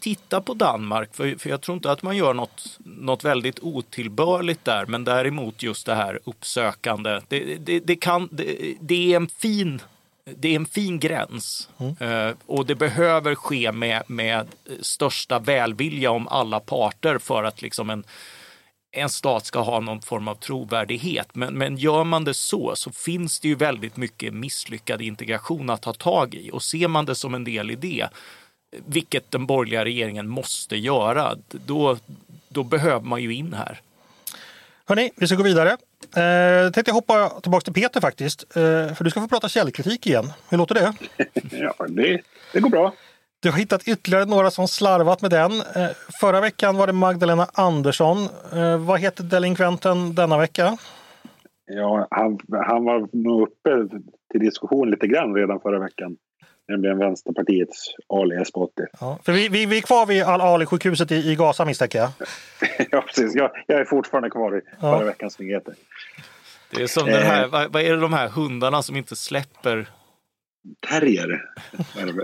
Speaker 4: titta på Danmark, för, för jag tror inte att man gör något, något väldigt otillbörligt där, men däremot just det här uppsökande. Det, det, det kan, det, det är en fin det är en fin gräns mm. Eh, och det behöver ske med, med största välvilja om alla parter för att liksom en, en stat ska ha någon form av trovärdighet. Men, men gör man det så, så finns det ju väldigt mycket misslyckad integration att ta tag i. Och ser man det som en del i det, vilket den borgerliga regeringen måste göra, då, då behöver man ju in här.
Speaker 1: Hörni, vi ska gå vidare. Eh, tänkte jag hoppa tillbaka till Peter faktiskt. Eh, för du ska få prata källkritik igen. Hur låter det?
Speaker 2: ja, det, det går bra.
Speaker 1: Du har hittat ytterligare några som slarvat med den. Eh, förra veckan var det Magdalena Andersson. Eh, vad heter delinkventen denna vecka?
Speaker 2: Ja, han, han var nog uppe till diskussion lite grann redan förra veckan nämligen Vänsterpartiets Ali Esbati.
Speaker 1: Ja, för vi, vi, vi är kvar vid Al-Ali-sjukhuset i, i Gaza misstänker jag.
Speaker 2: ja, precis. Jag, jag, är fortfarande kvar i ja. förra veckans nyheter.
Speaker 4: Det är som den här, eh, vad, vad, är det de här hundarna som inte släpper?
Speaker 2: Terrier?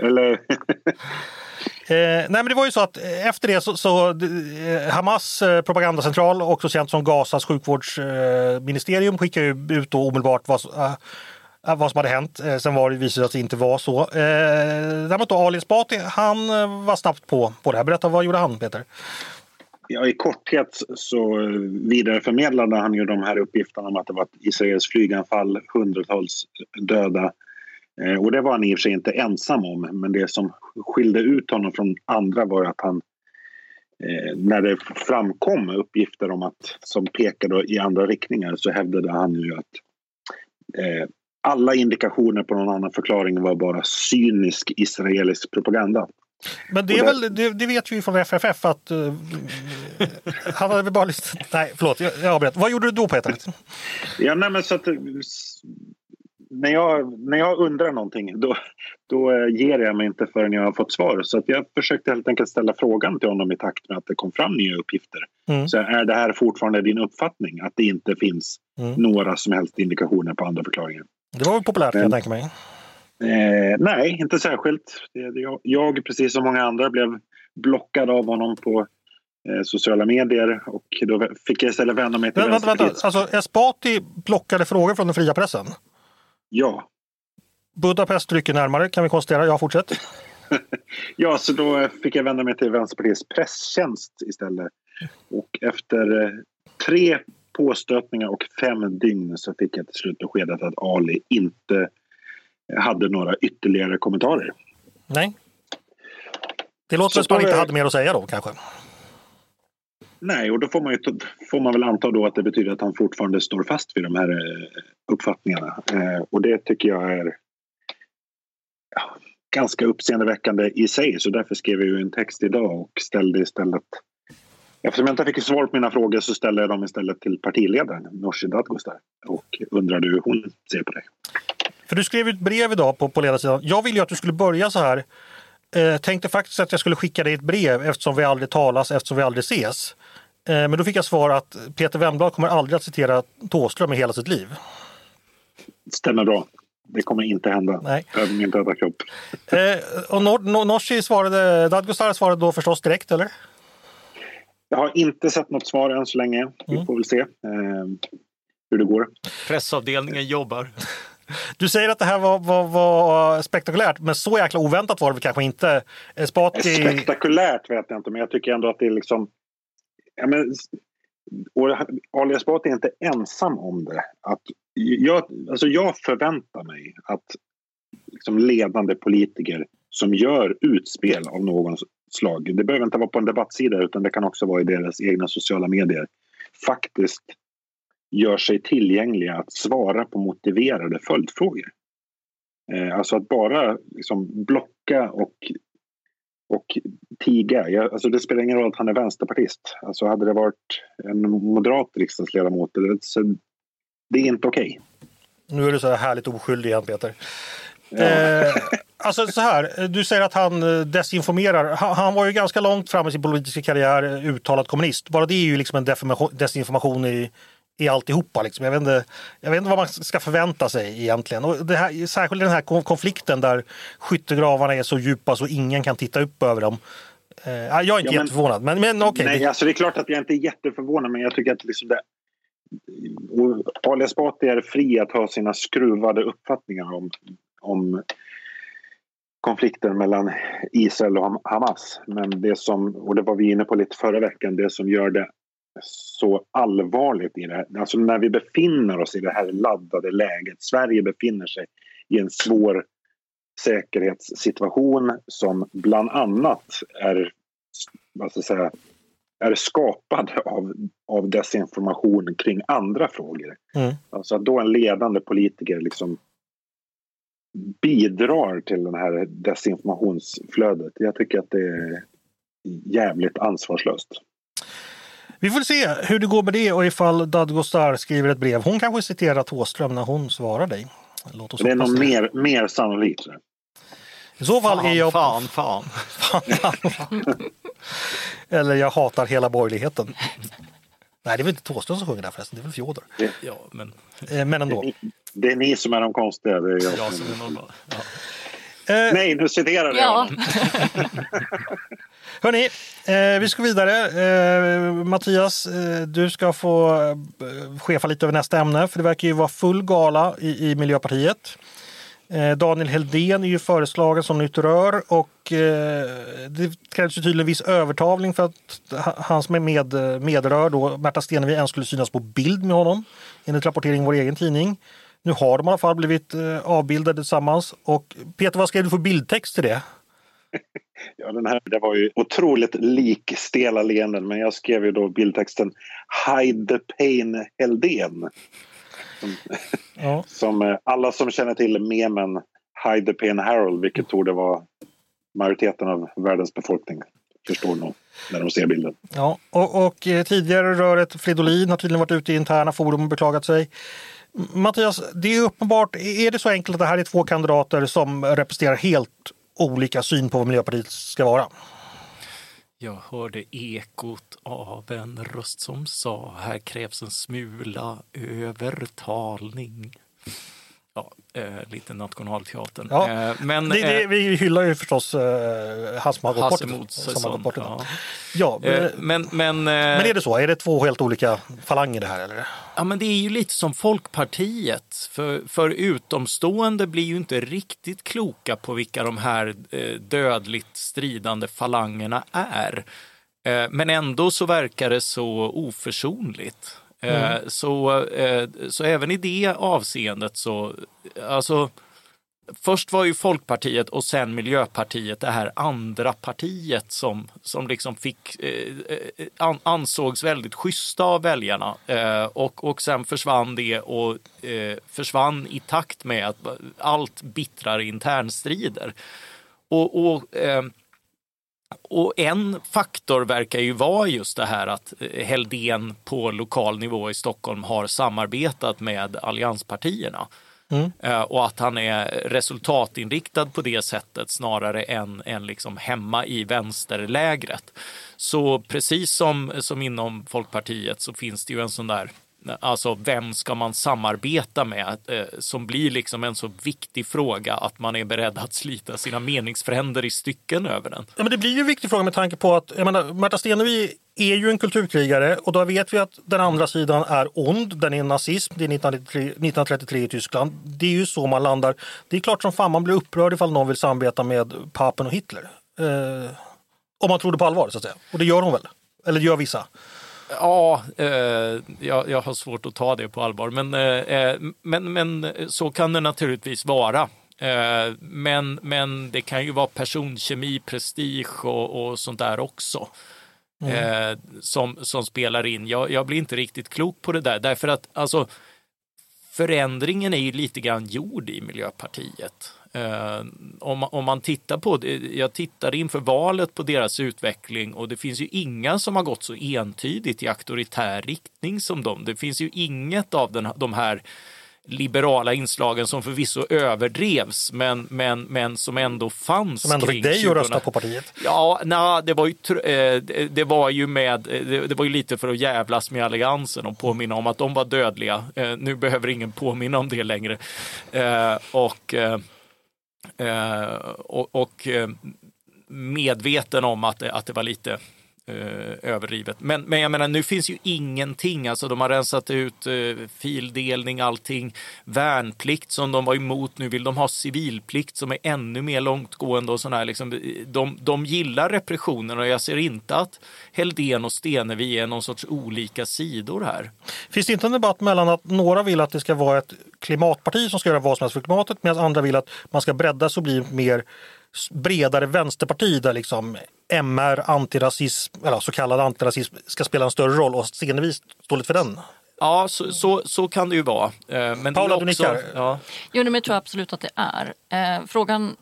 Speaker 2: Eller?
Speaker 1: Eh, nej men det var ju så att efter det så, så eh, Hamas eh, propagandacentral, också känt som Gazas sjukvårdsministerium, eh, skickade ju ut då omedelbart vad, eh, Eh, vad som hade hänt. Eh, sen var det visade sig att det inte var så. Eh, däremot då Ali Esbati, han eh, var snabbt på, på det här. Berätta, vad gjorde han Peter?
Speaker 2: Ja, I korthet så vidareförmedlade han ju de här uppgifterna om att det var ett israeliskt flyganfall, hundratals döda. Och det var han i och för sig inte ensam om, men det som skilde ut honom från andra var att han när det framkom uppgifter om att, som pekade i andra riktningar så hävdade han ju att alla indikationer på någon annan förklaring var bara cynisk israelisk propaganda.
Speaker 1: Men det, är väl, det, det vet vi från FFF att uh, han hade väl bara lyssnat. Nej, förlåt, jag, jag avbröt. Vad gjorde du då Peter?
Speaker 2: Ja, nej, men så att, när, jag, när jag undrar någonting då, då eh, ger jag mig inte förrän jag har fått svar. Så att jag försökte helt enkelt ställa frågan till honom i takt med att det kom fram nya uppgifter. Mm. Så är det här fortfarande din uppfattning att det inte finns mm. några som helst indikationer på andra förklaringar?
Speaker 1: Det var väl populärt kan jag tänka mig?
Speaker 2: Eh, nej, inte särskilt. Jag, jag, precis som många andra, blev blockad av honom på eh, sociala medier och då fick jag istället vända mig till
Speaker 1: Men, Vänta, vänta. Alltså Esbati blockade frågor från den fria pressen?
Speaker 2: Ja.
Speaker 1: Budapest rycker närmare kan vi konstatera. Jag fortsätter.
Speaker 2: ja, så då fick jag vända mig till Vänsterpartiets presstjänst istället. Och efter eh, tre påstötningar och fem dygn så fick jag till slut beskedet att Ali inte hade några ytterligare kommentarer.
Speaker 1: Nej. Det låter som att man inte hade mer att säga då kanske?
Speaker 2: Nej, och då får man, ju, får man väl anta då att det betyder att han fortfarande står fast vid de här eh, uppfattningarna. Eh, och det tycker jag är ganska uppseendeväckande i sig. Så därför skrev jag ju en text idag och ställde istället Eftersom jag inte fick svar på mina frågor så ställde jag dem istället till partiledaren Nooshi Dadgostar och undrade hur hon ser på det.
Speaker 1: För du skrev ett brev idag på, på ledarsidan. Jag ville ju att du skulle börja så här. Eh, tänkte faktiskt att jag skulle skicka dig ett brev eftersom vi aldrig talas, eftersom vi aldrig ses. Eh, men då fick jag svar att Peter Wemblad kommer aldrig att citera Thåström i hela sitt liv.
Speaker 2: Stämmer bra. Det kommer inte hända.
Speaker 1: Nej.
Speaker 2: Över min döda kropp.
Speaker 1: Eh, och Nooshi svarade, Dadgostar svarade då förstås direkt, eller?
Speaker 2: Jag har inte sett något svar än så länge. Vi
Speaker 1: Mm.
Speaker 2: får väl se eh, hur det går.
Speaker 4: Pressavdelningen jobbar.
Speaker 1: Du säger att det här var, var, var spektakulärt, men så jäkla oväntat var det kanske inte? Eh, Spati...
Speaker 2: Spektakulärt vet jag inte, men jag tycker ändå att det är liksom... Ja, men, och Ali Esbati är inte ensam om det. Att jag, alltså jag förväntar mig att liksom ledande politiker som gör utspel av någon slag, det behöver inte vara på en debattsida utan det kan också vara i deras egna sociala medier, faktiskt gör sig tillgängliga att svara på motiverade följdfrågor. Eh, alltså att bara liksom blocka och, och tiga. Jag, alltså det spelar ingen roll att han är vänsterpartist. Alltså hade det varit en moderat riksdagsledamot, det, så, det är inte okej.
Speaker 1: Nu är du så här härligt oskyldig igen Peter.
Speaker 2: Ja.
Speaker 1: Eh, alltså så här, du säger att han eh, desinformerar. Han, han var ju ganska långt fram i sin politiska karriär eh, uttalad kommunist. Bara det är ju liksom en desinformation i, i alltihopa. Liksom. Jag, vet inte, jag vet inte vad man ska förvänta sig egentligen. Och det här, särskilt den här kon- konflikten där skyttegravarna är så djupa så ingen kan titta upp över dem. Eh, jag är inte
Speaker 2: Ja, men-
Speaker 1: jätteförvånad, men, men okej.
Speaker 2: Nej, alltså det är klart att jag inte är jätteförvånad men jag tycker att liksom det, Ali Esbati är fri att ha sina skruvade uppfattningar om, om konflikten mellan Israel och Ham- Hamas. Men det som, och det var vi inne på lite förra veckan, det som gör det så allvarligt i det här, alltså när vi befinner oss i det här laddade läget, Sverige befinner sig i en svår säkerhetssituation som bland annat är, vad ska jag säga, är skapad av, av desinformation kring andra frågor.
Speaker 1: Mm.
Speaker 2: Alltså att då en ledande politiker liksom bidrar till det här desinformationsflödet. Jag tycker att det är jävligt ansvarslöst.
Speaker 1: Vi får se hur det går med det och ifall Dadgostar skriver ett brev. Hon kanske citerar Thåström när hon svarar dig. Låt oss
Speaker 2: Det är nog mer, mer sannolikt.
Speaker 1: I så fall är jag...
Speaker 4: Fan, fan.
Speaker 1: Eller jag hatar hela borgerligheten. Nej, det är väl inte Thåström som sjunger där förresten, det är väl Fjodor.
Speaker 4: Ja, men
Speaker 1: Eh, Men ändå.
Speaker 2: Det är ni som är de konstiga. Det är jag
Speaker 4: jag
Speaker 2: som
Speaker 4: är normal. Ja.
Speaker 1: Eh,
Speaker 2: Nej, nu citerar jag.
Speaker 3: Ja,
Speaker 1: Hörni, eh, vi ska vidare. Eh, Mattias, eh, du ska få eh, chefa lite över nästa ämne för det verkar ju vara full gala i, i Miljöpartiet. Eh, Daniel Heldén är ju föreslagen som nytt rör och eh, det krävs ju tydligen viss övertavling för att ha- hans med, eh, med, medrör då, Märta Stenevi ens skulle synas på bild med honom enligt rapportering i vår egen tidning. Nu har de i alla fall blivit avbildade tillsammans. Och Peter, vad skrev du för bildtext till det?
Speaker 2: Ja, den här, det var ju otroligt lik stela leenden men jag skrev ju då bildtexten Hide the pain Heldén. Som,
Speaker 1: Ja.
Speaker 2: som eh, alla som känner till memen Hide the pain Harold, vilket torde vara majoriteten av världens befolkning, förstår nog när de ser bilden.
Speaker 1: Ja, och, och eh, tidigare röret Fridolin har tydligen varit ute i interna forum och beklagat sig. Mattias, det är uppenbart, är det så enkelt att det här är två kandidater som representerar helt olika syn på vad Miljöpartiet ska vara?
Speaker 4: Jag hörde ekot av en röst som sa här krävs en smula övertalning. Ja, eh, lite Nationalteatern.
Speaker 1: Ja,
Speaker 4: eh, men
Speaker 1: Det, det,
Speaker 4: eh,
Speaker 1: vi hyllar ju förstås eh, han som har gått
Speaker 4: Hasse
Speaker 1: bort.
Speaker 4: mot
Speaker 1: som har
Speaker 4: säsong.
Speaker 1: gått bort idag.
Speaker 4: Ja.
Speaker 1: Ja,
Speaker 4: Eh,
Speaker 1: men,
Speaker 4: men, men,
Speaker 1: men
Speaker 4: eh,
Speaker 1: är det så? Är det två helt olika falanger det här? Eller?
Speaker 4: Ja, men det är ju lite som Folkpartiet. För, för utomstående blir ju inte riktigt kloka på vilka de här dödligt stridande falangerna är. Men ändå så verkar det så oförsonligt. Eh, så, eh, så även i det avseendet så, alltså först var ju Folkpartiet och sen Miljöpartiet det här andra partiet som, som liksom fick, eh, an, ansågs väldigt schyssta av väljarna. Och, och sen försvann det och försvann i takt med att allt bittrare internstrider. Och, och och en faktor verkar ju vara just det här att Heldén på lokal nivå i Stockholm har samarbetat med allianspartierna. Mm. Eh, och att han är resultatinriktad på det sättet snarare än, än liksom hemma i vänsterlägret. Så precis som, som inom Folkpartiet så finns det ju en sån där Alltså vem ska man samarbeta med? Eh, som blir liksom en så viktig fråga att man är beredd att slita sina meningsfränder i stycken över den.
Speaker 1: Ja, men det blir ju en viktig fråga med tanke på att jag menar, Märta Stenevi är ju en kulturkrigare och då vet vi att den andra sidan är ond. Den är nazism, det är 1933, 1933 i Tyskland. Det är ju så man landar. Det är klart som fan man blir upprörd ifall någon vill samarbeta med papen och Hitler. Eh, om man tror det på allvar så att säga. Och det gör hon väl? Eller gör vissa.
Speaker 4: Ja, eh, jag, jag, har svårt att ta det på allvar, men, eh, eh, men, men så kan det naturligtvis vara. Eh, men, men det kan ju vara personkemi, prestige och, och sånt där också. Mm. Eh, som, som spelar in. Jag, jag, blir inte riktigt klok på det där, därför att alltså, förändringen är ju lite grann gjord i Miljöpartiet. Uh, om, om, man tittar på det, jag tittade inför valet på deras utveckling och det finns ju inga som har gått så entydigt i auktoritär riktning som dem. Det finns ju inget av den, de här liberala inslagen som förvisso överdrevs men, men, men som ändå fanns.
Speaker 1: Som ändå fick dig att rösta på partiet?
Speaker 4: Ja, na, det, var ju, eh, det var ju med, det, det var ju lite för att jävlas med Alliansen och påminna om att de var dödliga. Eh, nu behöver ingen påminna om det längre. och Eh, Eh, och, och eh, medveten om att det, att det var lite eh, överdrivet. Men, men jag menar, nu finns ju ingenting. Alltså, de har rensat ut eh, fildelning, allting. Värnplikt som de var emot. Nu vill de ha civilplikt som är ännu mer långtgående. Och sådär. Liksom, de, de gillar repressionen och jag ser inte att Heldén och Stenevi är någon sorts olika sidor här.
Speaker 1: Finns det inte en debatt mellan att några vill att det ska vara ett klimatparti som ska göra vad som helst för klimatet medan andra vill att man ska bredda sig och bli mer bredare vänsterparti där liksom MR, antirasism, eller så kallad antirasism ska spela en större roll och Stenevi står lite för den.
Speaker 4: Ja, så, så, så, kan det ju vara.
Speaker 1: Eh, men Paula, du nickar.
Speaker 3: Ja. Jo, men jag tror absolut att det är. Eh, frågan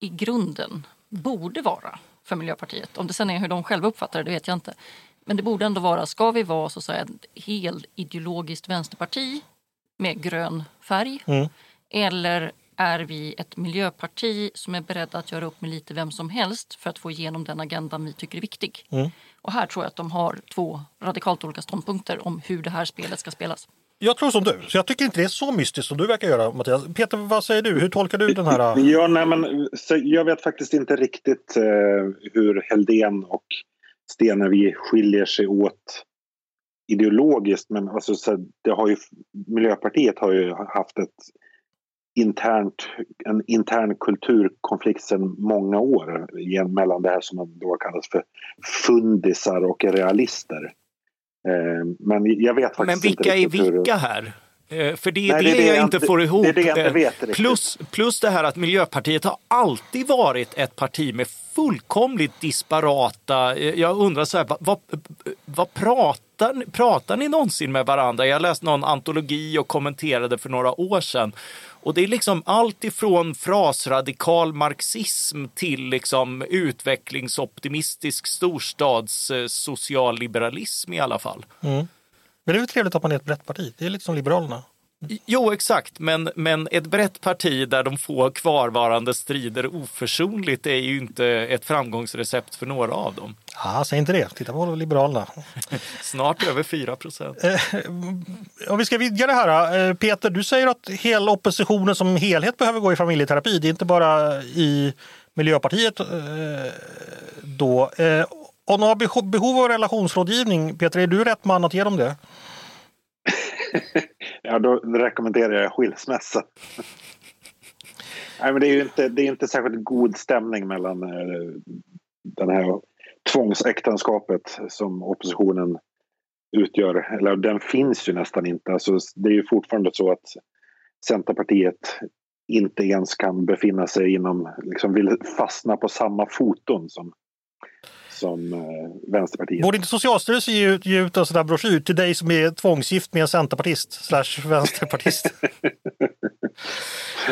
Speaker 3: i grunden borde vara för Miljöpartiet. Om det sen är hur de själva uppfattar det, det vet jag inte. Men det borde ändå vara, ska vi vara så att säga, ett helt ideologiskt vänsterparti med grön färg? Mm. Eller är vi ett miljöparti som är beredda att göra upp med lite vem som helst för att få igenom den agendan vi tycker är viktig. Mm. Och här tror jag att de har två radikalt olika ståndpunkter om hur det här spelet ska spelas.
Speaker 1: Jag tror som du, så jag tycker inte det är så mystiskt som du verkar göra Mattias. Peter, vad säger du? Hur tolkar du den här?
Speaker 2: Ja, nej, men, jag vet faktiskt inte riktigt eh, hur Heldén och Stenevi skiljer sig åt ideologiskt. Men alltså, så det har ju, Miljöpartiet har ju haft ett internt, en intern kulturkonflikt sedan många år mellan det här som då kallas för fundisar och realister. Eh, men jag vet faktiskt
Speaker 4: Men vilka
Speaker 2: inte
Speaker 4: är vilka här? Eh, för det är Nej, det, det, jag, jag inte får ihop.
Speaker 2: Det är det jag inte vet
Speaker 4: riktigt. plus, plus det här att Miljöpartiet har alltid varit ett parti med fullkomligt disparata... Eh, jag undrar så här, vad, vad, vad pratar, pratar ni någonsin med varandra? Jag läste någon antologi och kommenterade för några år sedan och det är liksom allt ifrån frasradikal marxism till liksom utvecklingsoptimistisk storstadssocialliberalism i alla fall.
Speaker 1: Mm. Men det är väl trevligt att man är ett brett parti? Det är lite som Liberalerna.
Speaker 4: Jo, exakt, men, men ett brett parti där de få kvarvarande strider oförsonligt är ju inte ett framgångsrecept för några av dem.
Speaker 1: Ja, säg inte det. Titta på Liberalerna.
Speaker 4: Snart över 4 procent.
Speaker 1: Eh, om vi ska vidga det här. Eh, Peter, du säger att hela oppositionen som helhet behöver gå i familjeterapi. Det är inte bara i Miljöpartiet eh, då. Om de har behov av relationsrådgivning, Peter, är du rätt man att ge dem det?
Speaker 2: ja, då rekommenderar jag skilsmässa. Nej, men det är ju inte, det är inte särskilt god stämning mellan eh, den här tvångsäktenskapet som oppositionen utgör. Eller den finns ju nästan inte. Alltså, det är ju fortfarande så att Centerpartiet inte ens kan befinna sig inom, liksom vill fastna på samma foton som, som eh, Vänsterpartiet.
Speaker 1: Borde inte Socialstyrelsen ge ut, ge ut en sån där broschyr till dig som är tvångsgift med en centerpartist slash vänsterpartist?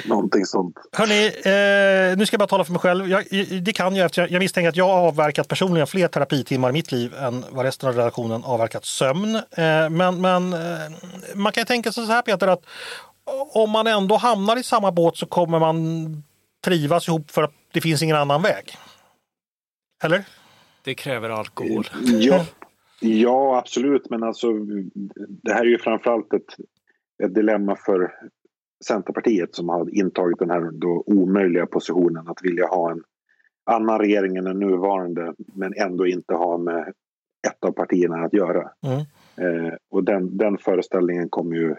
Speaker 2: Någonting sånt.
Speaker 1: Hörni, eh, nu ska jag bara tala för mig själv. Jag, det kan jag eftersom jag misstänker att jag har avverkat personligen fler terapitimmar i mitt liv än vad resten av redaktionen avverkat sömn. Eh, men men eh, man kan tänka sig så här Peter att om man ändå hamnar i samma båt så kommer man trivas ihop för att det finns ingen annan väg. Eller?
Speaker 4: Det kräver alkohol.
Speaker 2: Ja, ja absolut. Men alltså, det här är ju framförallt ett, ett dilemma för Centerpartiet som har intagit den här då omöjliga positionen att vilja ha en annan regering än den nuvarande men ändå inte ha med ett av partierna att göra. Mm. Eh, och den, den föreställningen kommer ju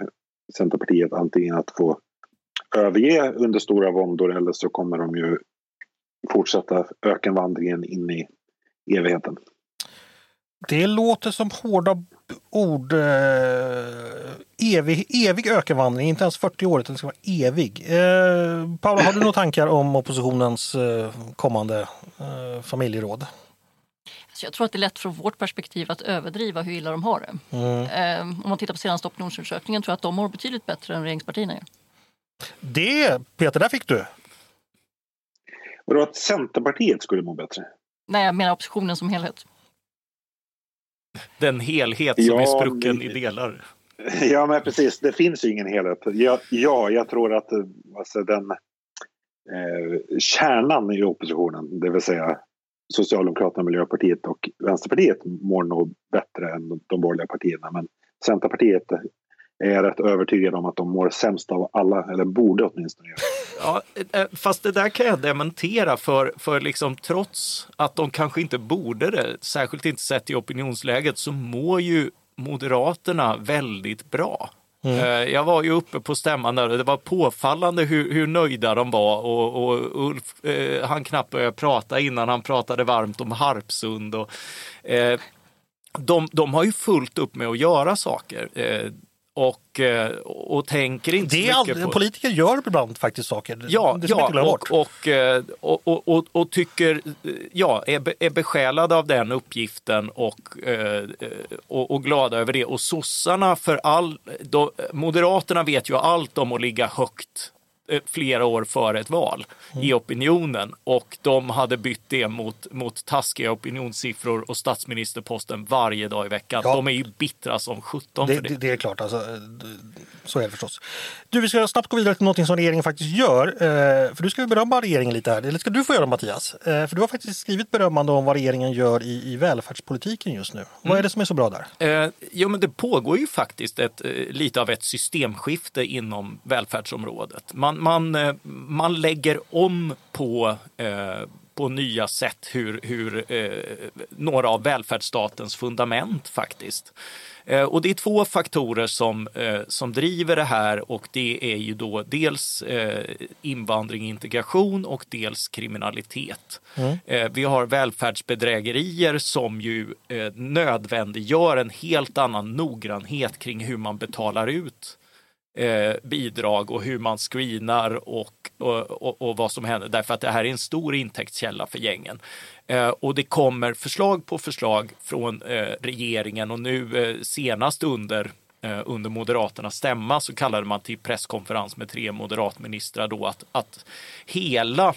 Speaker 2: Centerpartiet antingen att få överge under stora våndor eller så kommer de ju fortsätta ökenvandringen in i evigheten.
Speaker 1: Det låter som hårda ord. Eh, evig, evig ökenvandring, inte ens 40 år utan det ska vara evig. Eh, Paula, har du några tankar om oppositionens eh, kommande eh, familjeråd?
Speaker 3: Så jag tror att det är lätt från vårt perspektiv att överdriva hur illa de har det. Mm. Eh, om man tittar på senaste opinionsundersökningen tror jag att de mår betydligt bättre än regeringspartierna gör.
Speaker 1: Det, Peter, där fick du.
Speaker 2: Vadå att Centerpartiet skulle må bättre?
Speaker 3: Nej, jag menar oppositionen som helhet.
Speaker 4: Den helhet som ja, är sprucken i delar.
Speaker 2: Ja, men precis. Det finns ju ingen helhet. Ja, ja jag tror att alltså, den eh, kärnan i oppositionen, det vill säga Socialdemokraterna, Miljöpartiet och Vänsterpartiet mår nog bättre än de borgerliga partierna. Men Centerpartiet är jag rätt övertygad om att de mår sämst av alla, eller borde åtminstone göra.
Speaker 4: Ja, eh, fast det där kan jag dementera för, för liksom, trots att de kanske inte borde det, särskilt inte sett i opinionsläget, så mår ju Moderaterna väldigt bra. Mm. Eh, jag var ju uppe på stämman där och det var påfallande hur, hur nöjda de var och, och Ulf eh, han knappt började prata innan han pratade varmt om Harpsund. Och, eh, de, de har ju fullt upp med att göra saker. Eh, och, eh, och tänker inte
Speaker 1: det
Speaker 4: så mycket
Speaker 1: på... Politiker gör ibland faktiskt saker.
Speaker 4: Ja, ja och, eh, och, och, och, och, tycker, ja, är, är besjälade av den uppgiften och, eh, och, och glada över det. Och sossarna för all, då, Moderaterna vet ju allt om att ligga högt Eh, flera år före ett val mm. i opinionen och de hade bytt det mot, mot taskiga opinionssiffror och statsministerposten varje dag i veckan. Ja. De är ju bittra som sjutton
Speaker 1: det, för det. det. Är klart, alltså, så är det förstås. Du, vi ska snabbt gå vidare till något som regeringen faktiskt gör. Eh, för du ska berömma regeringen lite här, eller ska du få göra Mattias? Eh, för du har faktiskt skrivit berömmande om vad regeringen gör i, i välfärdspolitiken just nu. Mm. Vad är det som är så bra där?
Speaker 4: Eh, jo, men det pågår ju faktiskt ett, lite av ett systemskifte inom välfärdsområdet. Man man, man, eh, man lägger om på, eh, på nya sätt hur, hur eh, några av välfärdsstatens fundament faktiskt. Eh, och det är två faktorer som, eh, som driver det här och det är ju då dels eh, invandring, integration och dels kriminalitet. Mm. Vi har välfärdsbedrägerier som ju nödvändiggör en helt annan noggrannhet kring hur man betalar ut eh, bidrag och hur man screenar och, och, och, och, vad som händer. Därför att det här är en stor intäktskälla för gängen. Eh, och det kommer förslag på förslag från eh, regeringen och nu eh, senast under eh, under Moderaternas stämma så kallade man till presskonferens med tre moderatministrar då att, att hela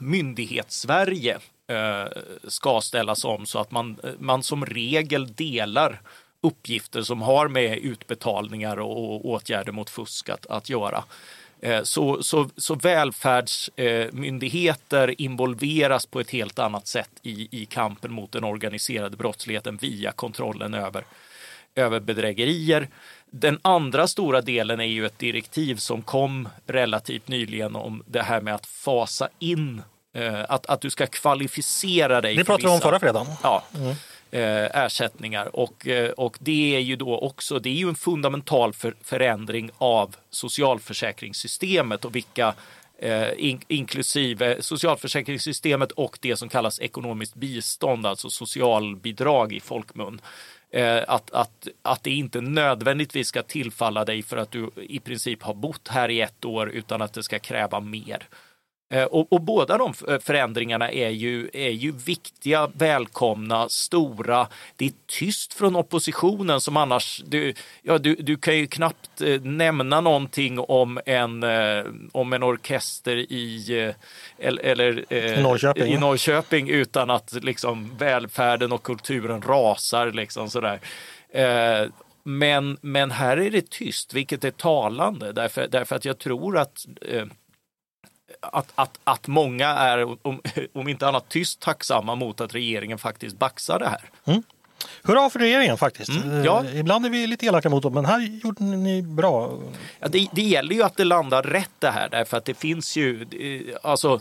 Speaker 4: myndighetssverige eh, ska ställas om så att man, eh, man som regel delar uppgifter som har med utbetalningar och åtgärder mot fusk att, att göra. Eh, så, så, så välfärdsmyndigheter involveras på ett helt annat sätt i, i kampen mot den organiserade brottsligheten via kontrollen över, över bedrägerier. Den andra stora delen är ju ett direktiv som kom relativt nyligen om det här med att fasa in, eh, att, att du ska kvalificera dig.
Speaker 1: Det pratade vi om förra fredagen.
Speaker 4: Ja. Mm Eh, ersättningar. Och, eh, och det är ju då också, det är ju en fundamental för, förändring av socialförsäkringssystemet och vilka eh, in, inklusive socialförsäkringssystemet och det som kallas ekonomiskt bistånd, alltså socialbidrag i folkmun. Eh, att, att, att det inte nödvändigtvis ska tillfalla dig för att du i princip har bott här i ett år utan att det ska kräva mer. Eh, och, och, båda de eh, förändringarna är ju, är ju viktiga, välkomna, stora. Det är tyst från oppositionen som annars, du, ja, du, du kan ju knappt eh, nämna någonting om en, om en orkester i, eller,
Speaker 1: eh, Norrköping.
Speaker 4: i Norrköping utan att liksom välfärden och kulturen rasar. Liksom sådär. men, men här är det tyst, vilket är talande därför, därför att jag tror att att, att, att många är, om, om inte annat tyst tacksamma mot att regeringen faktiskt baxar det här.
Speaker 1: Mm. Hurra för regeringen faktiskt. Mm, ja. Eh, ibland är vi lite elaka mot dem, men här gjorde ni bra.
Speaker 4: Ja, det, det gäller ju att det landar rätt det här, därför att det finns ju, alltså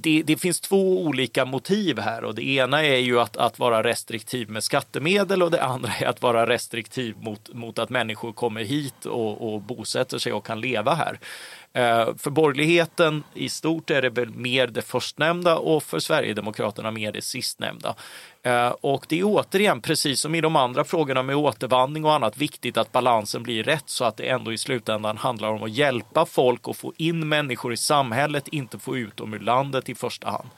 Speaker 4: det, det, finns två olika motiv här och det ena är ju att, att vara restriktiv med skattemedel och det andra är att vara restriktiv mot, mot att människor kommer hit och, och bosätter sig och kan leva här. Eh, för borgerligheten i stort är det väl mer det förstnämnda och för Sverigedemokraterna mer det sistnämnda. Eh, och det är återigen, precis som i de andra frågorna med återvandring och annat, viktigt att balansen blir rätt så att det ändå i slutändan handlar om att hjälpa folk och få in människor i samhället, inte få ut dem ur landet i första hand.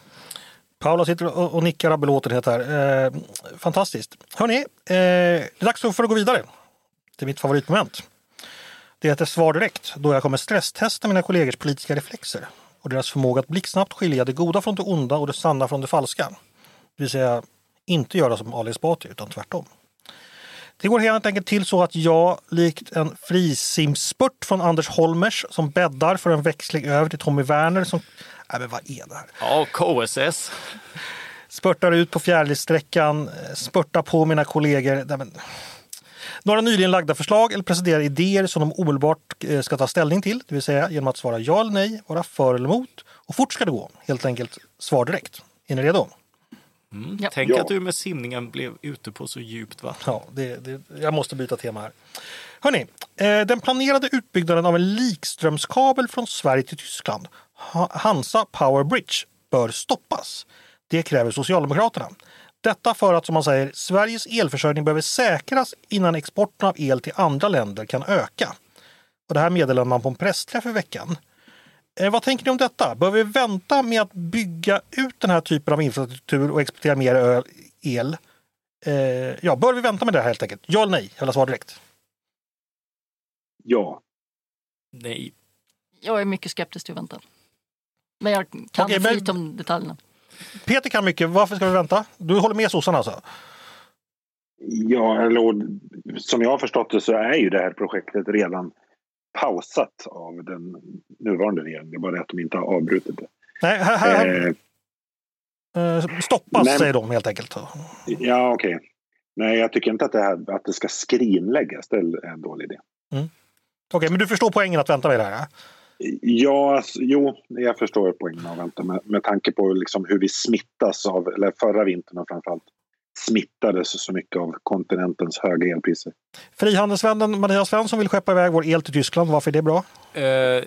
Speaker 1: Paula sitter och nickar av belåtenhet här. Eh, fantastiskt. Hörni, eh, det är dags för att gå vidare till mitt favoritmoment. Det heter Svar direkt då jag kommer stresstesta mina kollegors politiska reflexer och deras förmåga att blixtsnabbt skilja det goda från det onda och det sanna från det falska. Det vill säga inte göra som Ali Esbati utan tvärtom. Det går helt enkelt till så att jag, likt en frisimspurt från Anders Holmers som bäddar för en växling över till Tommy Werner som... Nej men vad är det här?
Speaker 4: Ja, KSS.
Speaker 1: Spurtar ut på fjärilssträckan, spurtar på mina kollegor. Nej, men några nyligen lagda förslag eller presenterade idéer som de omedelbart eh, ska ta ställning till, det vill säga genom att svara ja eller nej, vara för eller emot. Och fort ska det gå, helt enkelt svar direkt. Är ni redo?
Speaker 4: Mm. Ja. Tänk ja. att du med simningen blev ute på så djupt vatten.
Speaker 1: Ja, det, det, jag måste byta tema här. Hörrni, eh, den planerade utbyggnaden av en likströmskabel från Sverige till Tyskland, Hansa Power Bridge, bör stoppas. Det kräver Socialdemokraterna. Detta för att, som man säger, Sveriges elförsörjning behöver säkras innan exporten av el till andra länder kan öka. Och det här meddelade man på en pressträff i veckan. Eh, vad tänker ni om detta? Bör vi vänta med att bygga ut den här typen av infrastruktur och exportera mer el? Eh, ja, bör vi vänta med det här helt enkelt? Ja eller nej? Jag vill ha svar direkt.
Speaker 2: Ja.
Speaker 4: Nej.
Speaker 3: Jag är mycket skeptisk till att vänta. Men jag kan okay, för lite om detaljerna.
Speaker 1: Peter kan mycket. Varför ska vi vänta? Du håller med sossarna alltså?
Speaker 2: Ja, eller, som jag har förstått det så är ju det här projektet redan pausat av den nuvarande regeringen. Det är bara det att de inte har avbrutit det.
Speaker 1: Nej, här, här, eh, stoppas men, säger de helt enkelt.
Speaker 2: Ja, okej. Okay. Nej, jag tycker inte att det, här, att det ska skrinläggas. Det är en dålig idé.
Speaker 1: Mm. Okej, okay, men du förstår poängen att vänta med det här?
Speaker 2: Ja, alltså, jo, jag förstår poängen av vänta med, med tanke på liksom hur vi smittas av, eller förra vintern och framförallt smittades så mycket av kontinentens höga elpriser.
Speaker 1: Frihandelsvännen Mattias Svensson vill skeppa iväg vår el till Tyskland. Varför är det bra?
Speaker 4: Eh,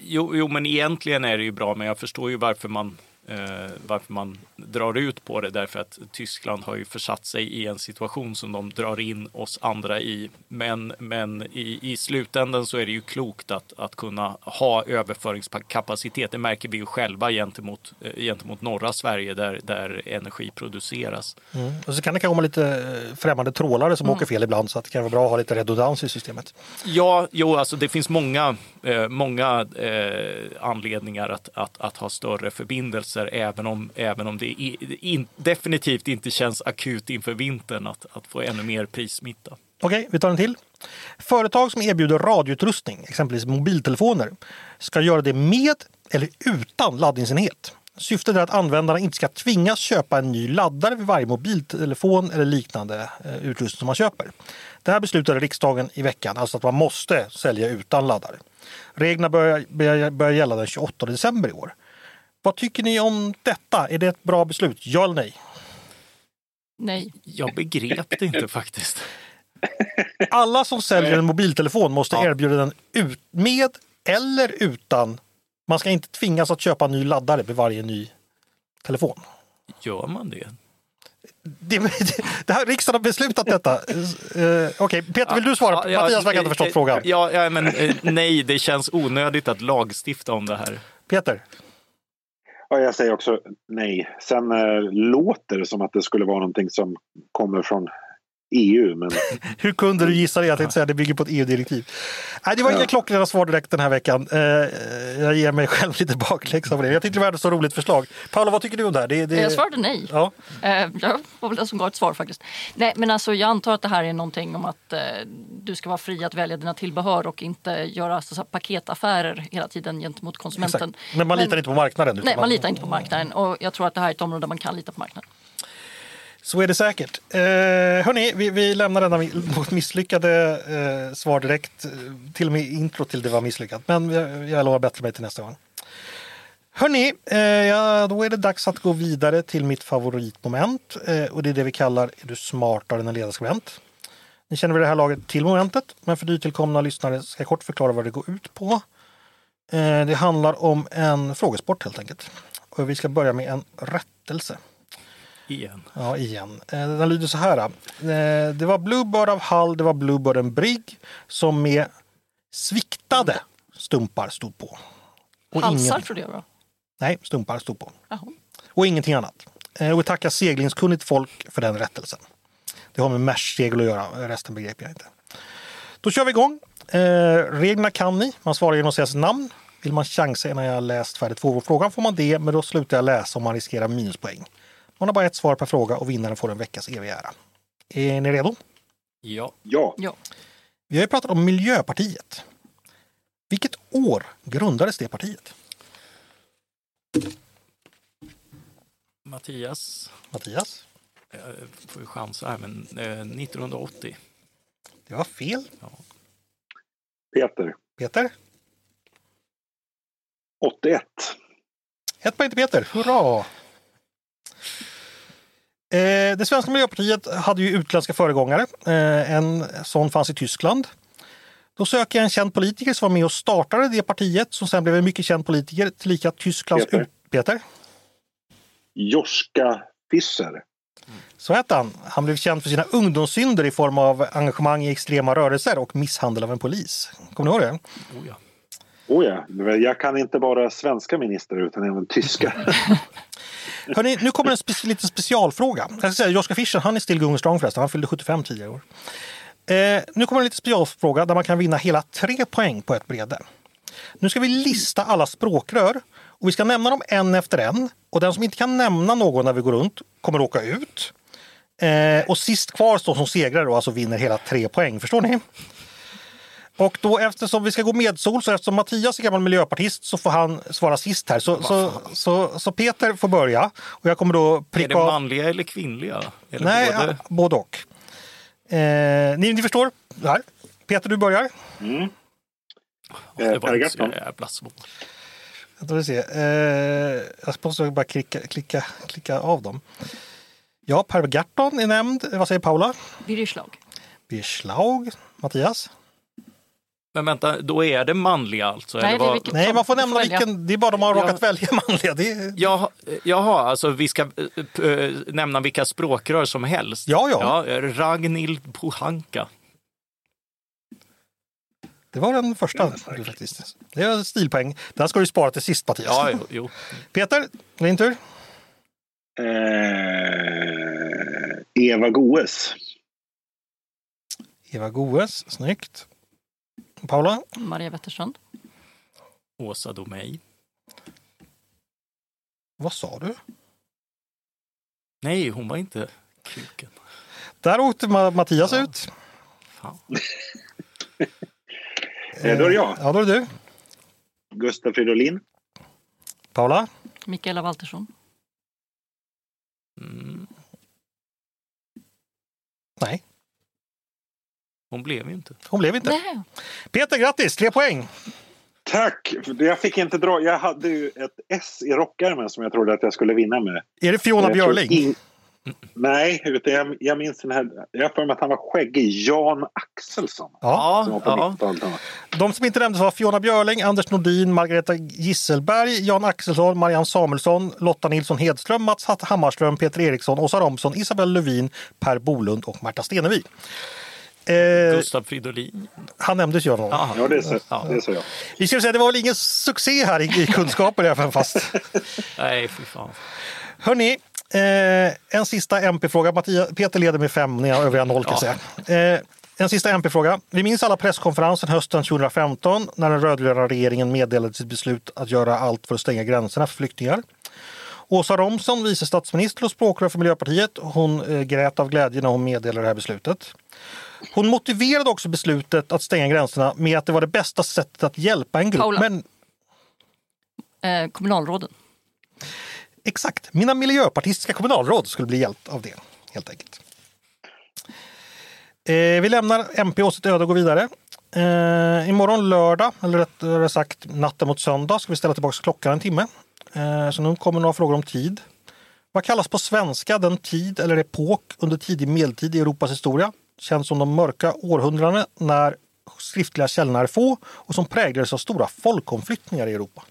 Speaker 4: jo, jo, men egentligen är det ju bra, men jag förstår ju varför man eh, varför man drar ut på det därför att Tyskland har ju försatt sig i en situation som de drar in oss andra i. Men, men i, i slutändan så är det ju klokt att, att kunna ha överföringskapacitet. Det märker vi ju själva gentemot, eh, gentemot norra Sverige där, där energi produceras.
Speaker 1: Mm. Och så kan det komma lite eh, främmande trålare som mm. åker fel ibland så att det kan vara bra att ha lite redundans i systemet.
Speaker 4: Ja, jo, alltså det finns många, eh, många eh, anledningar att, att, att ha större förbindelser även om, även om det in, definitivt inte känns akut inför vintern att, att få ännu mer prissmitta.
Speaker 1: Okej, vi tar en till. Företag som erbjuder radioutrustning, exempelvis mobiltelefoner, ska göra det med eller utan laddningsenhet. Syftet är att användarna inte ska tvingas köpa en ny laddare vid varje mobiltelefon eller liknande eh, utrustning som man köper. Det här beslutade riksdagen i veckan, alltså att man måste sälja utan laddare. Reglerna börjar, börjar, börjar gälla den 28 december i år. Vad tycker ni om detta? Är det ett bra beslut? Ja eller nej?
Speaker 3: Nej.
Speaker 4: Jag begrep det inte faktiskt.
Speaker 1: Alla som säljer en mobiltelefon måste ja. erbjuda den ut, med eller utan. Man ska inte tvingas att köpa en ny laddare vid varje ny telefon.
Speaker 4: Gör man det?
Speaker 1: det, det, det här, riksdagen har beslutat detta. Uh, Okej, okay. Peter, vill du svara? Ja, Mattias verkar inte ha förstått frågan.
Speaker 4: Ja, ja, men uh, nej, det känns onödigt att lagstifta om det här.
Speaker 1: Peter?
Speaker 2: Ja, jag säger också nej. Sen uh, låter det som att det skulle vara någonting som kommer från EU. Men...
Speaker 1: Hur kunde du gissa det? Jag tänkte säga att det bygger på ett EU-direktiv. Nej, det var ja. inga klockrena svar direkt den här veckan. Eh, jag ger mig själv lite bakläxa på det. Jag tyckte det var ett så roligt förslag. Paula, vad tycker du om det här? Det, det...
Speaker 3: Jag svarade nej. Ja. Eh, jag var väl den som gav ett svar faktiskt. Nej, men alltså, jag antar att det här är någonting om att eh, du ska vara fri att välja dina tillbehör och inte göra så, så, paketaffärer hela tiden gentemot konsumenten.
Speaker 1: Exakt. Men man litar inte på marknaden?
Speaker 3: Nej, man litar inte på marknaden och jag tror att det här är ett område där man kan lita på marknaden.
Speaker 1: Så är det säkert. Eh, hörni, vi, vi lämnar denna misslyckade eh, svar direkt. Eh, till och med intro till det var misslyckat. Men jag, jag lovar bättre mig till nästa gång. Hörni, eh, ja, då är det dags att gå vidare till mitt favoritmoment. Eh, och det är det vi kallar Är du smartare än en ledarskribent? Ni känner vid det här laget till momentet, men för nytillkomna lyssnare ska jag kort förklara vad det går ut på. Eh, det handlar om en frågesport helt enkelt. Och vi ska börja med en rättelse.
Speaker 4: Igen.
Speaker 1: Ja, igen. Eh, den lyder så här. Eh, det var Bluebird av Hall, det var Bluebird en brigg som med sviktade stumpar stod på.
Speaker 3: Och Halsar ingen... trodde jag var.
Speaker 1: Nej, stumpar stod på. Jaha. Och ingenting annat. Eh, och vi tackar seglingskunnigt folk för den rättelsen. Det har med mesh-segel att göra, resten begriper jag inte. Då kör vi igång. Eh, reglerna kan ni. Man svarar genom att säga sitt namn. Vill man chansa innan jag läst färdigt frågan får man det, men då slutar jag läsa om man riskerar minuspoäng. Man har bara ett svar per fråga och vinnaren får en veckas eviga ära. Är ni redo?
Speaker 4: Ja.
Speaker 2: ja.
Speaker 3: ja.
Speaker 1: Vi har ju pratat om Miljöpartiet. Vilket år grundades det partiet?
Speaker 4: Mattias.
Speaker 1: Mattias?
Speaker 4: Jag får ju chansa här, men eh, 1980.
Speaker 1: Det var fel. Ja.
Speaker 2: Peter.
Speaker 1: Peter?
Speaker 2: 81.
Speaker 1: Ett poäng till Peter. Hurra! Eh, det svenska miljöpartiet hade ju utländska föregångare. Eh, en sån fanns i Tyskland. Då söker jag en känd politiker som var med och startade det partiet som sen blev en mycket känd politiker, tillika Tysklands... Peter. Peter?
Speaker 2: Joska Fischer.
Speaker 1: Så hette han. Han blev känd för sina ungdomssynder i form av engagemang i extrema rörelser och misshandel av en polis. Kommer ni ihåg det?
Speaker 2: Oh ja. Oh ja. Jag kan inte bara svenska ministrar utan även tyska.
Speaker 1: Hörrni, nu kommer en spe liten specialfråga. Jag ska säga, Joschka Fischer, han är still going strong förresten. Han fyllde 75 tidigare år. Eh, nu kommer en liten specialfråga där man kan vinna hela tre poäng på ett brede. Nu ska vi lista alla språkrör och vi ska nämna dem en efter en. Och den som inte kan nämna någon när vi går runt kommer att åka ut. Eh, och sist kvar står som segrare och alltså vinner hela tre poäng. Förstår ni? Och då eftersom vi ska gå medsol, så eftersom Mattias är gammal miljöpartist så får han svara sist här. Så, så, så, så, Peter får börja. Och jag kommer då pricka
Speaker 4: Är det manliga eller kvinnliga? Eller
Speaker 1: Nej, både, ja, både och. Eh, ni, ni förstår? Här. Peter, du börjar. Mm.
Speaker 4: det var inte så jävla svårt.
Speaker 1: Jag, se. Eh, jag måste bara klicka, klicka, klicka av dem. Ja, Per Gahrton är nämnd. Vad säger Paula?
Speaker 3: Birger Schlaug.
Speaker 1: Birger Schlaug. Mattias?
Speaker 4: Men vänta, då är det manliga alltså?
Speaker 1: Nej,
Speaker 4: det
Speaker 1: är Nej man får nämna vilken. Det är bara de har råkat välja manliga. Det är...
Speaker 4: Jaha, jaha, alltså vi ska äh, nämna vilka språkrör som helst?
Speaker 1: Ja, ja.
Speaker 4: ja Ragnhild Pohanka.
Speaker 1: Det var den första faktiskt. Det är stilpoäng. Den ska du spara till sist Mattias.
Speaker 4: Ja, jo, jo.
Speaker 1: Peter, din tur.
Speaker 2: Eh, Eva Goes.
Speaker 1: Eva Goes, snyggt. Paula?
Speaker 3: Maria Wetterstrand.
Speaker 4: Åsa Domeij.
Speaker 1: Vad sa du?
Speaker 4: Nej, hon var inte kuken.
Speaker 1: Där åkte Mattias ja. ut.
Speaker 2: Fan. eh, då är det jag.
Speaker 1: Ja, då är det du.
Speaker 2: Gustaf Fridolin.
Speaker 1: Paula?
Speaker 3: Mikaela Waltersson.
Speaker 1: Mm. Nej.
Speaker 4: Hon blev inte.
Speaker 1: Hon blev inte. Nej. Peter, grattis! Tre poäng!
Speaker 2: Tack! Jag fick inte dra. Jag hade ju ett S i rockärmen som jag trodde att jag skulle vinna med.
Speaker 1: Är det Fiona Björling? In...
Speaker 2: Nej, utan jag, jag minns den här. Jag har för mig att han var skäggig. Jan Axelsson.
Speaker 1: Ja.
Speaker 2: Som
Speaker 4: ja.
Speaker 2: 90-talet.
Speaker 1: De som inte nämndes var Fiona Björling, Anders Nordin, Margareta Gisselberg, Jan Axelsson, Marianne Samuelsson, Lotta Nilsson Hedström, Mats Hammarström, Peter Eriksson, Åsa Romson, Isabel Lövin, Per Bolund och Märta Stenevi. Eh,
Speaker 4: Gustav Fridolin.
Speaker 1: han nämndes ju av någon.
Speaker 4: Ja.
Speaker 2: Ja, det är så,
Speaker 4: Ja.
Speaker 2: det är så jag.
Speaker 1: Vi ska säga det var väl ingen succé här i, i kunskaper i alla fall fast.
Speaker 4: Nej, fy fan.
Speaker 1: Hörni, eh, en sista MP-fråga. Peter leder med fem, ni har övriga noll kan jag säga. Eh, en sista MP-fråga. Vi minns alla presskonferensen hösten 2015 när den rödgröna regeringen meddelade sitt beslut att göra allt för att stänga gränserna för flyktingar. Åsa Romson, vice statsminister och språkrör för Miljöpartiet, hon eh, grät av glädje när hon meddelade det här beslutet. Hon motiverade också beslutet att stänga gränserna med att det var det bästa sättet att hjälpa en grupp.
Speaker 3: Paula.
Speaker 1: Men
Speaker 3: Eh, kommunalråden.
Speaker 1: Exakt. Mina miljöpartistiska kommunalråd skulle bli hjälpt av det, helt enkelt. Eh, vi lämnar MP åt sitt öde och går vidare. Eh, imorgon lördag, eller rättare sagt natten mot söndag, ska vi ställa tillbaka klockan en timme. Eh, så nu kommer några frågor om tid. Vad kallas på svenska den tid eller epok under tidig medeltid i Europas historia? Känns som de mörka århundradena när skriftliga källorna är få och som präglades av stora folkomflyttningar i Europa.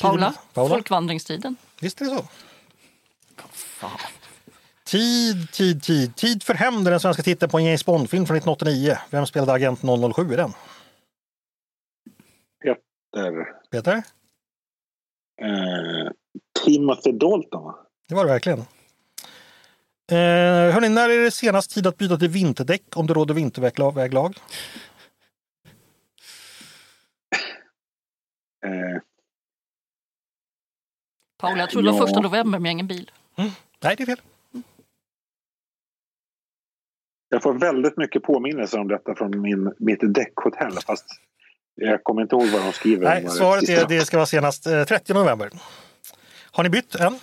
Speaker 3: Paula,
Speaker 1: Paula?
Speaker 3: folkvandringstiden.
Speaker 1: Visst är det så?
Speaker 4: Fan.
Speaker 1: Tid, tid, tid. Tid för hämnd är den svenska titeln på en James Bond-film från 1989. Vem spelade agent 007 i den?
Speaker 2: Peter.
Speaker 1: Peter?
Speaker 2: Eh, Timothy Dalton, va?
Speaker 1: Det var det verkligen. Eh, hörni, när är det senast tid att byta till vinterdäck om det råder vinterväglag?
Speaker 2: Eh,
Speaker 3: Paula, jag tror det var första november med ingen bil.
Speaker 1: Nej, det är fel.
Speaker 2: jag får väldigt mycket påminnelser om detta från min, mitt däckhotell. Fast jag kommer inte ihåg vad de skriver.
Speaker 1: Nej, svaret är det ska vara senast eh, 30 november. Har ni bytt än?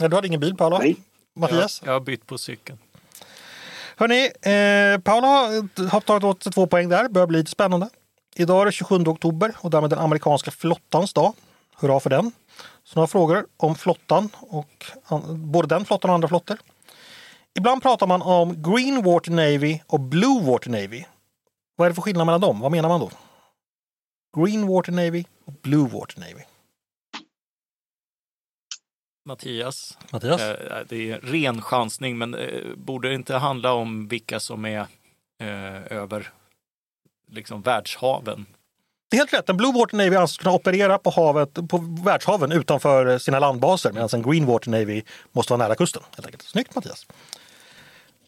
Speaker 1: Nej, du hade ingen bil, Paula?
Speaker 2: Nej.
Speaker 1: Mattias?
Speaker 4: Jag har bytt på cykeln.
Speaker 1: Hörni, eh, Paula har- har tagit åt sig två poäng där. Börjar bli lite spännande. Idag är det 27 oktober och därmed den amerikanska flottans dag. Hurra för den! Så några frågor om flottan, och både den flottan och andra flottor. Ibland pratar man om Green Water Navy och Blue Water Navy. Vad är det för skillnad mellan dem? Vad menar man då? Green Water Navy och Blue Water Navy.
Speaker 4: Mattias.
Speaker 1: Mattias?
Speaker 4: Eh, det är ren chansning, men eh, borde det inte handla om vilka som är eh, över liksom världshaven?
Speaker 1: Det är helt rätt. En Blue Water Navy anses kunna operera på, havet, på världshaven utanför sina landbaser medan en Green Water Navy måste vara nära kusten. Helt enkelt. Snyggt Mattias!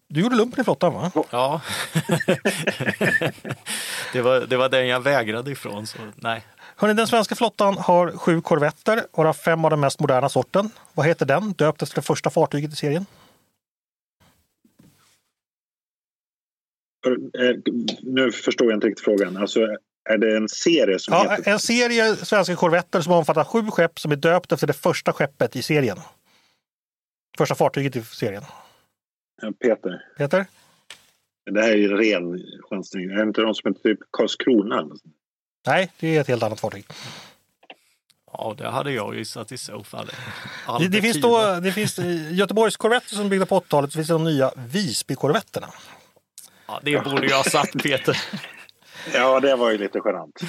Speaker 1: Du gjorde lumpen i flottan va?
Speaker 4: Ja. det, var, det var den jag vägrade ifrån, så nej.
Speaker 1: Hörrni, den svenska flottan har sju korvetter, varav fem av den mest moderna sorten. Vad heter den, döpt efter det första fartyget i serien?
Speaker 2: Eh, Nu förstår jag inte riktigt frågan. Alltså, är det en serie som
Speaker 1: Ja,
Speaker 2: heter...
Speaker 1: en serie svenska korvetter som omfattar sju skepp som är döpt efter det första skeppet i serien. Första fartyget i serien.
Speaker 2: Peter,
Speaker 1: Peter?
Speaker 2: det här är ju ren chansning. Är det inte de som heter typ Karlskrona?
Speaker 1: Nej, det är ett helt annat fartyg.
Speaker 4: Ja, det hade jag gissat i så fall.
Speaker 1: Det, det finns då det finns Göteborgskorvetter som byggda på 80-talet, så finns det de nya Visbykorvetterna.
Speaker 4: Ja, det borde jag ha sagt, Peter.
Speaker 2: Ja, det var ju lite genant.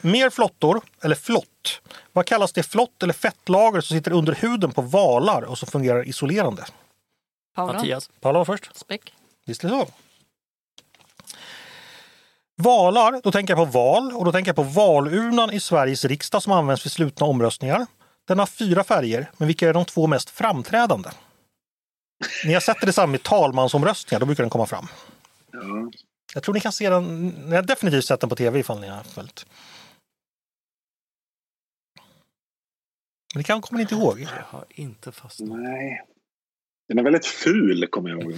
Speaker 1: Mer flottor, eller flott. Vad kallas det flott eller fettlager som sitter under huden på valar och som fungerar isolerande?
Speaker 3: Paula,
Speaker 4: Mattias.
Speaker 1: Paula var först.
Speaker 3: späck.
Speaker 1: Visst är det så? Valar, då tänker jag på val och då tänker jag på valurnan i Sveriges riksdag som används vid slutna omröstningar. Den har fyra färger, men vilka är de två mest framträdande? Ni har sett det i samband med talmansomröstningar, då brukar den komma fram.
Speaker 2: Ja.
Speaker 1: Jag tror ni kan se den, ni har definitivt sett den på tv ifall ni har följt. Men det kan, kommer ni inte ihåg?
Speaker 4: Jag har inte fastnat.
Speaker 2: Nej. Den är väldigt ful, kommer jag ihåg.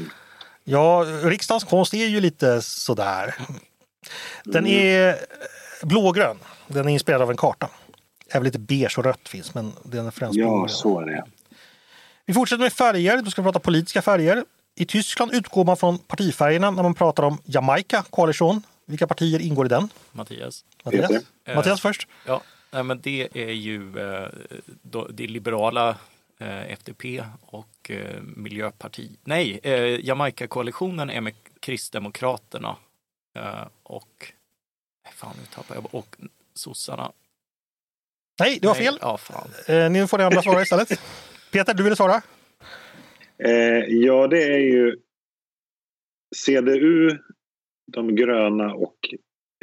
Speaker 1: Ja, riksdagens konst är ju lite sådär. Den
Speaker 2: Mm.
Speaker 1: är blågrön. Den är inspirerad av en karta. Även lite beige och rött finns, men den är främst
Speaker 2: Ja,
Speaker 1: blågrön.
Speaker 2: så är det.
Speaker 1: Vi fortsätter med färger. Då ska vi prata politiska färger. I Tyskland utgår man från partifärgerna när man pratar om Jamaica Coalition. Vilka partier ingår i den?
Speaker 4: Mattias.
Speaker 1: Mattias.
Speaker 4: Eh,
Speaker 1: Mattias först.
Speaker 4: Ja, Nej, men det är ju eh, det liberala eh, FDP och eh, Miljöpartiet. Nej, eh, Jamaica-koalitionen är med Kristdemokraterna eh, och fan, nu tappar jag och sossarna.
Speaker 1: Nej, har
Speaker 4: Nej,
Speaker 1: fel.
Speaker 4: Ja, fan.
Speaker 1: Eh, nu får ni andra svara istället. Peter, du ville svara?
Speaker 2: Eh, ja, det är ju CDU, de gröna och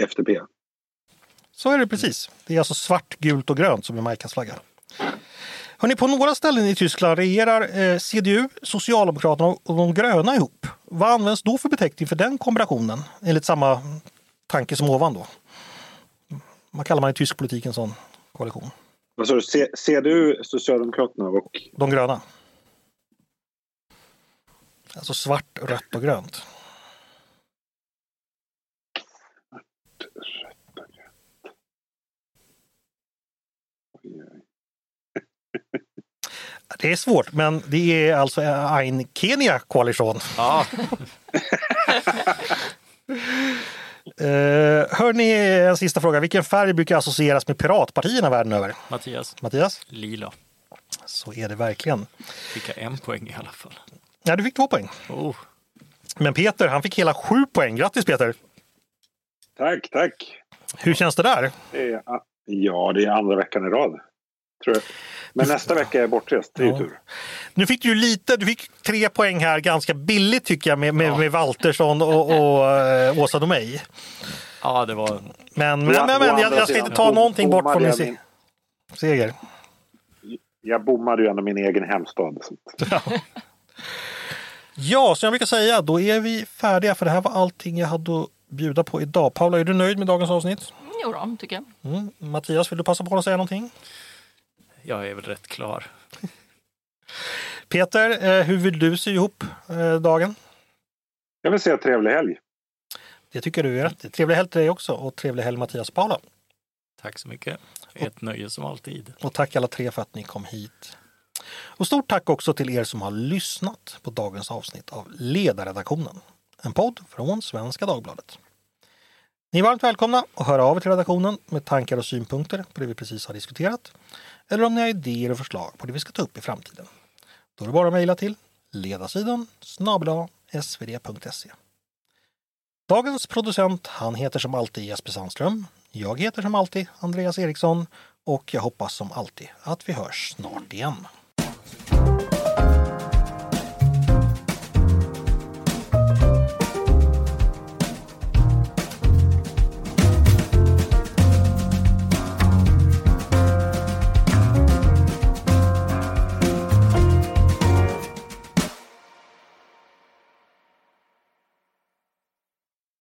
Speaker 2: FDP.
Speaker 1: Så är det precis. Det är alltså svart, gult och grönt som är Majkas flagga. Hörrni, på några ställen i Tyskland regerar eh, CDU, Socialdemokraterna och de gröna ihop. Vad används då för beteckning för den kombinationen? Enligt samma tanke som ovan då. Vad kallar man i tysk politik en sån koalition?
Speaker 2: Vad sa du? CDU, Socialdemokraterna och...
Speaker 1: De gröna. Alltså svart, rött och grönt. Det är svårt, men det är alltså en Kenya-koalition.
Speaker 4: Ja,
Speaker 1: Uh, hörni, en sista fråga. Vilken färg brukar associeras med piratpartierna världen över?
Speaker 4: Mattias,
Speaker 1: Mattias?
Speaker 4: lila.
Speaker 1: Så är det verkligen.
Speaker 4: Fick jag en poäng i alla fall.
Speaker 1: Ja, du fick två poäng.
Speaker 4: Oh,
Speaker 1: Men Peter, han fick hela sju poäng. Grattis Peter!
Speaker 2: Tack, tack!
Speaker 1: Hur känns det där?
Speaker 2: Ja, det är andra veckan i rad. Tror jag. Men nästa vecka är jag bortrest. Det är ju
Speaker 1: Ja.
Speaker 2: tur.
Speaker 1: Nu fick du ju lite, du fick tre poäng här ganska billigt tycker jag med, med,
Speaker 4: Ja.
Speaker 1: med Waltersson och, och äh, Åsa Domeij.
Speaker 4: ja, det var...
Speaker 1: Men, men, men, men jag, jag ska inte ta någonting bort från din se-
Speaker 2: min,
Speaker 1: seger.
Speaker 2: Jag bommade ju ändå min egen hemstad. Så. att-
Speaker 1: Ja, som jag brukar säga, då är vi färdiga för det här var allting jag hade att bjuda på idag. Paula, är du nöjd med dagens avsnitt?
Speaker 3: Jo då, tycker jag.
Speaker 1: Mm. Mattias, vill du passa på att säga någonting?
Speaker 4: Jag är väl rätt klar.
Speaker 1: Peter, eh, hur vill du sy ihop eh, dagen?
Speaker 2: Jag vill säga trevlig helg.
Speaker 1: Det tycker du är rätt. Trevlig helg till dig också och trevlig helg Mattias och Paula.
Speaker 4: Tack så mycket. Ett nöje som alltid.
Speaker 1: Och tack alla tre för att ni kom hit. Och stort tack också till er som har lyssnat på dagens avsnitt av Ledarredaktionen. En podd från Svenska Dagbladet. Ni är varmt välkomna att höra av er till redaktionen med tankar och synpunkter på det vi precis har diskuterat. Eller om ni har idéer och förslag på det vi ska ta upp i framtiden. Då är det bara att mejla till ledarsidan snabel svd.se. Dagens producent, han heter som alltid Jesper Sandström. Jag heter som alltid Andreas Eriksson och jag hoppas som alltid att vi hörs snart igen.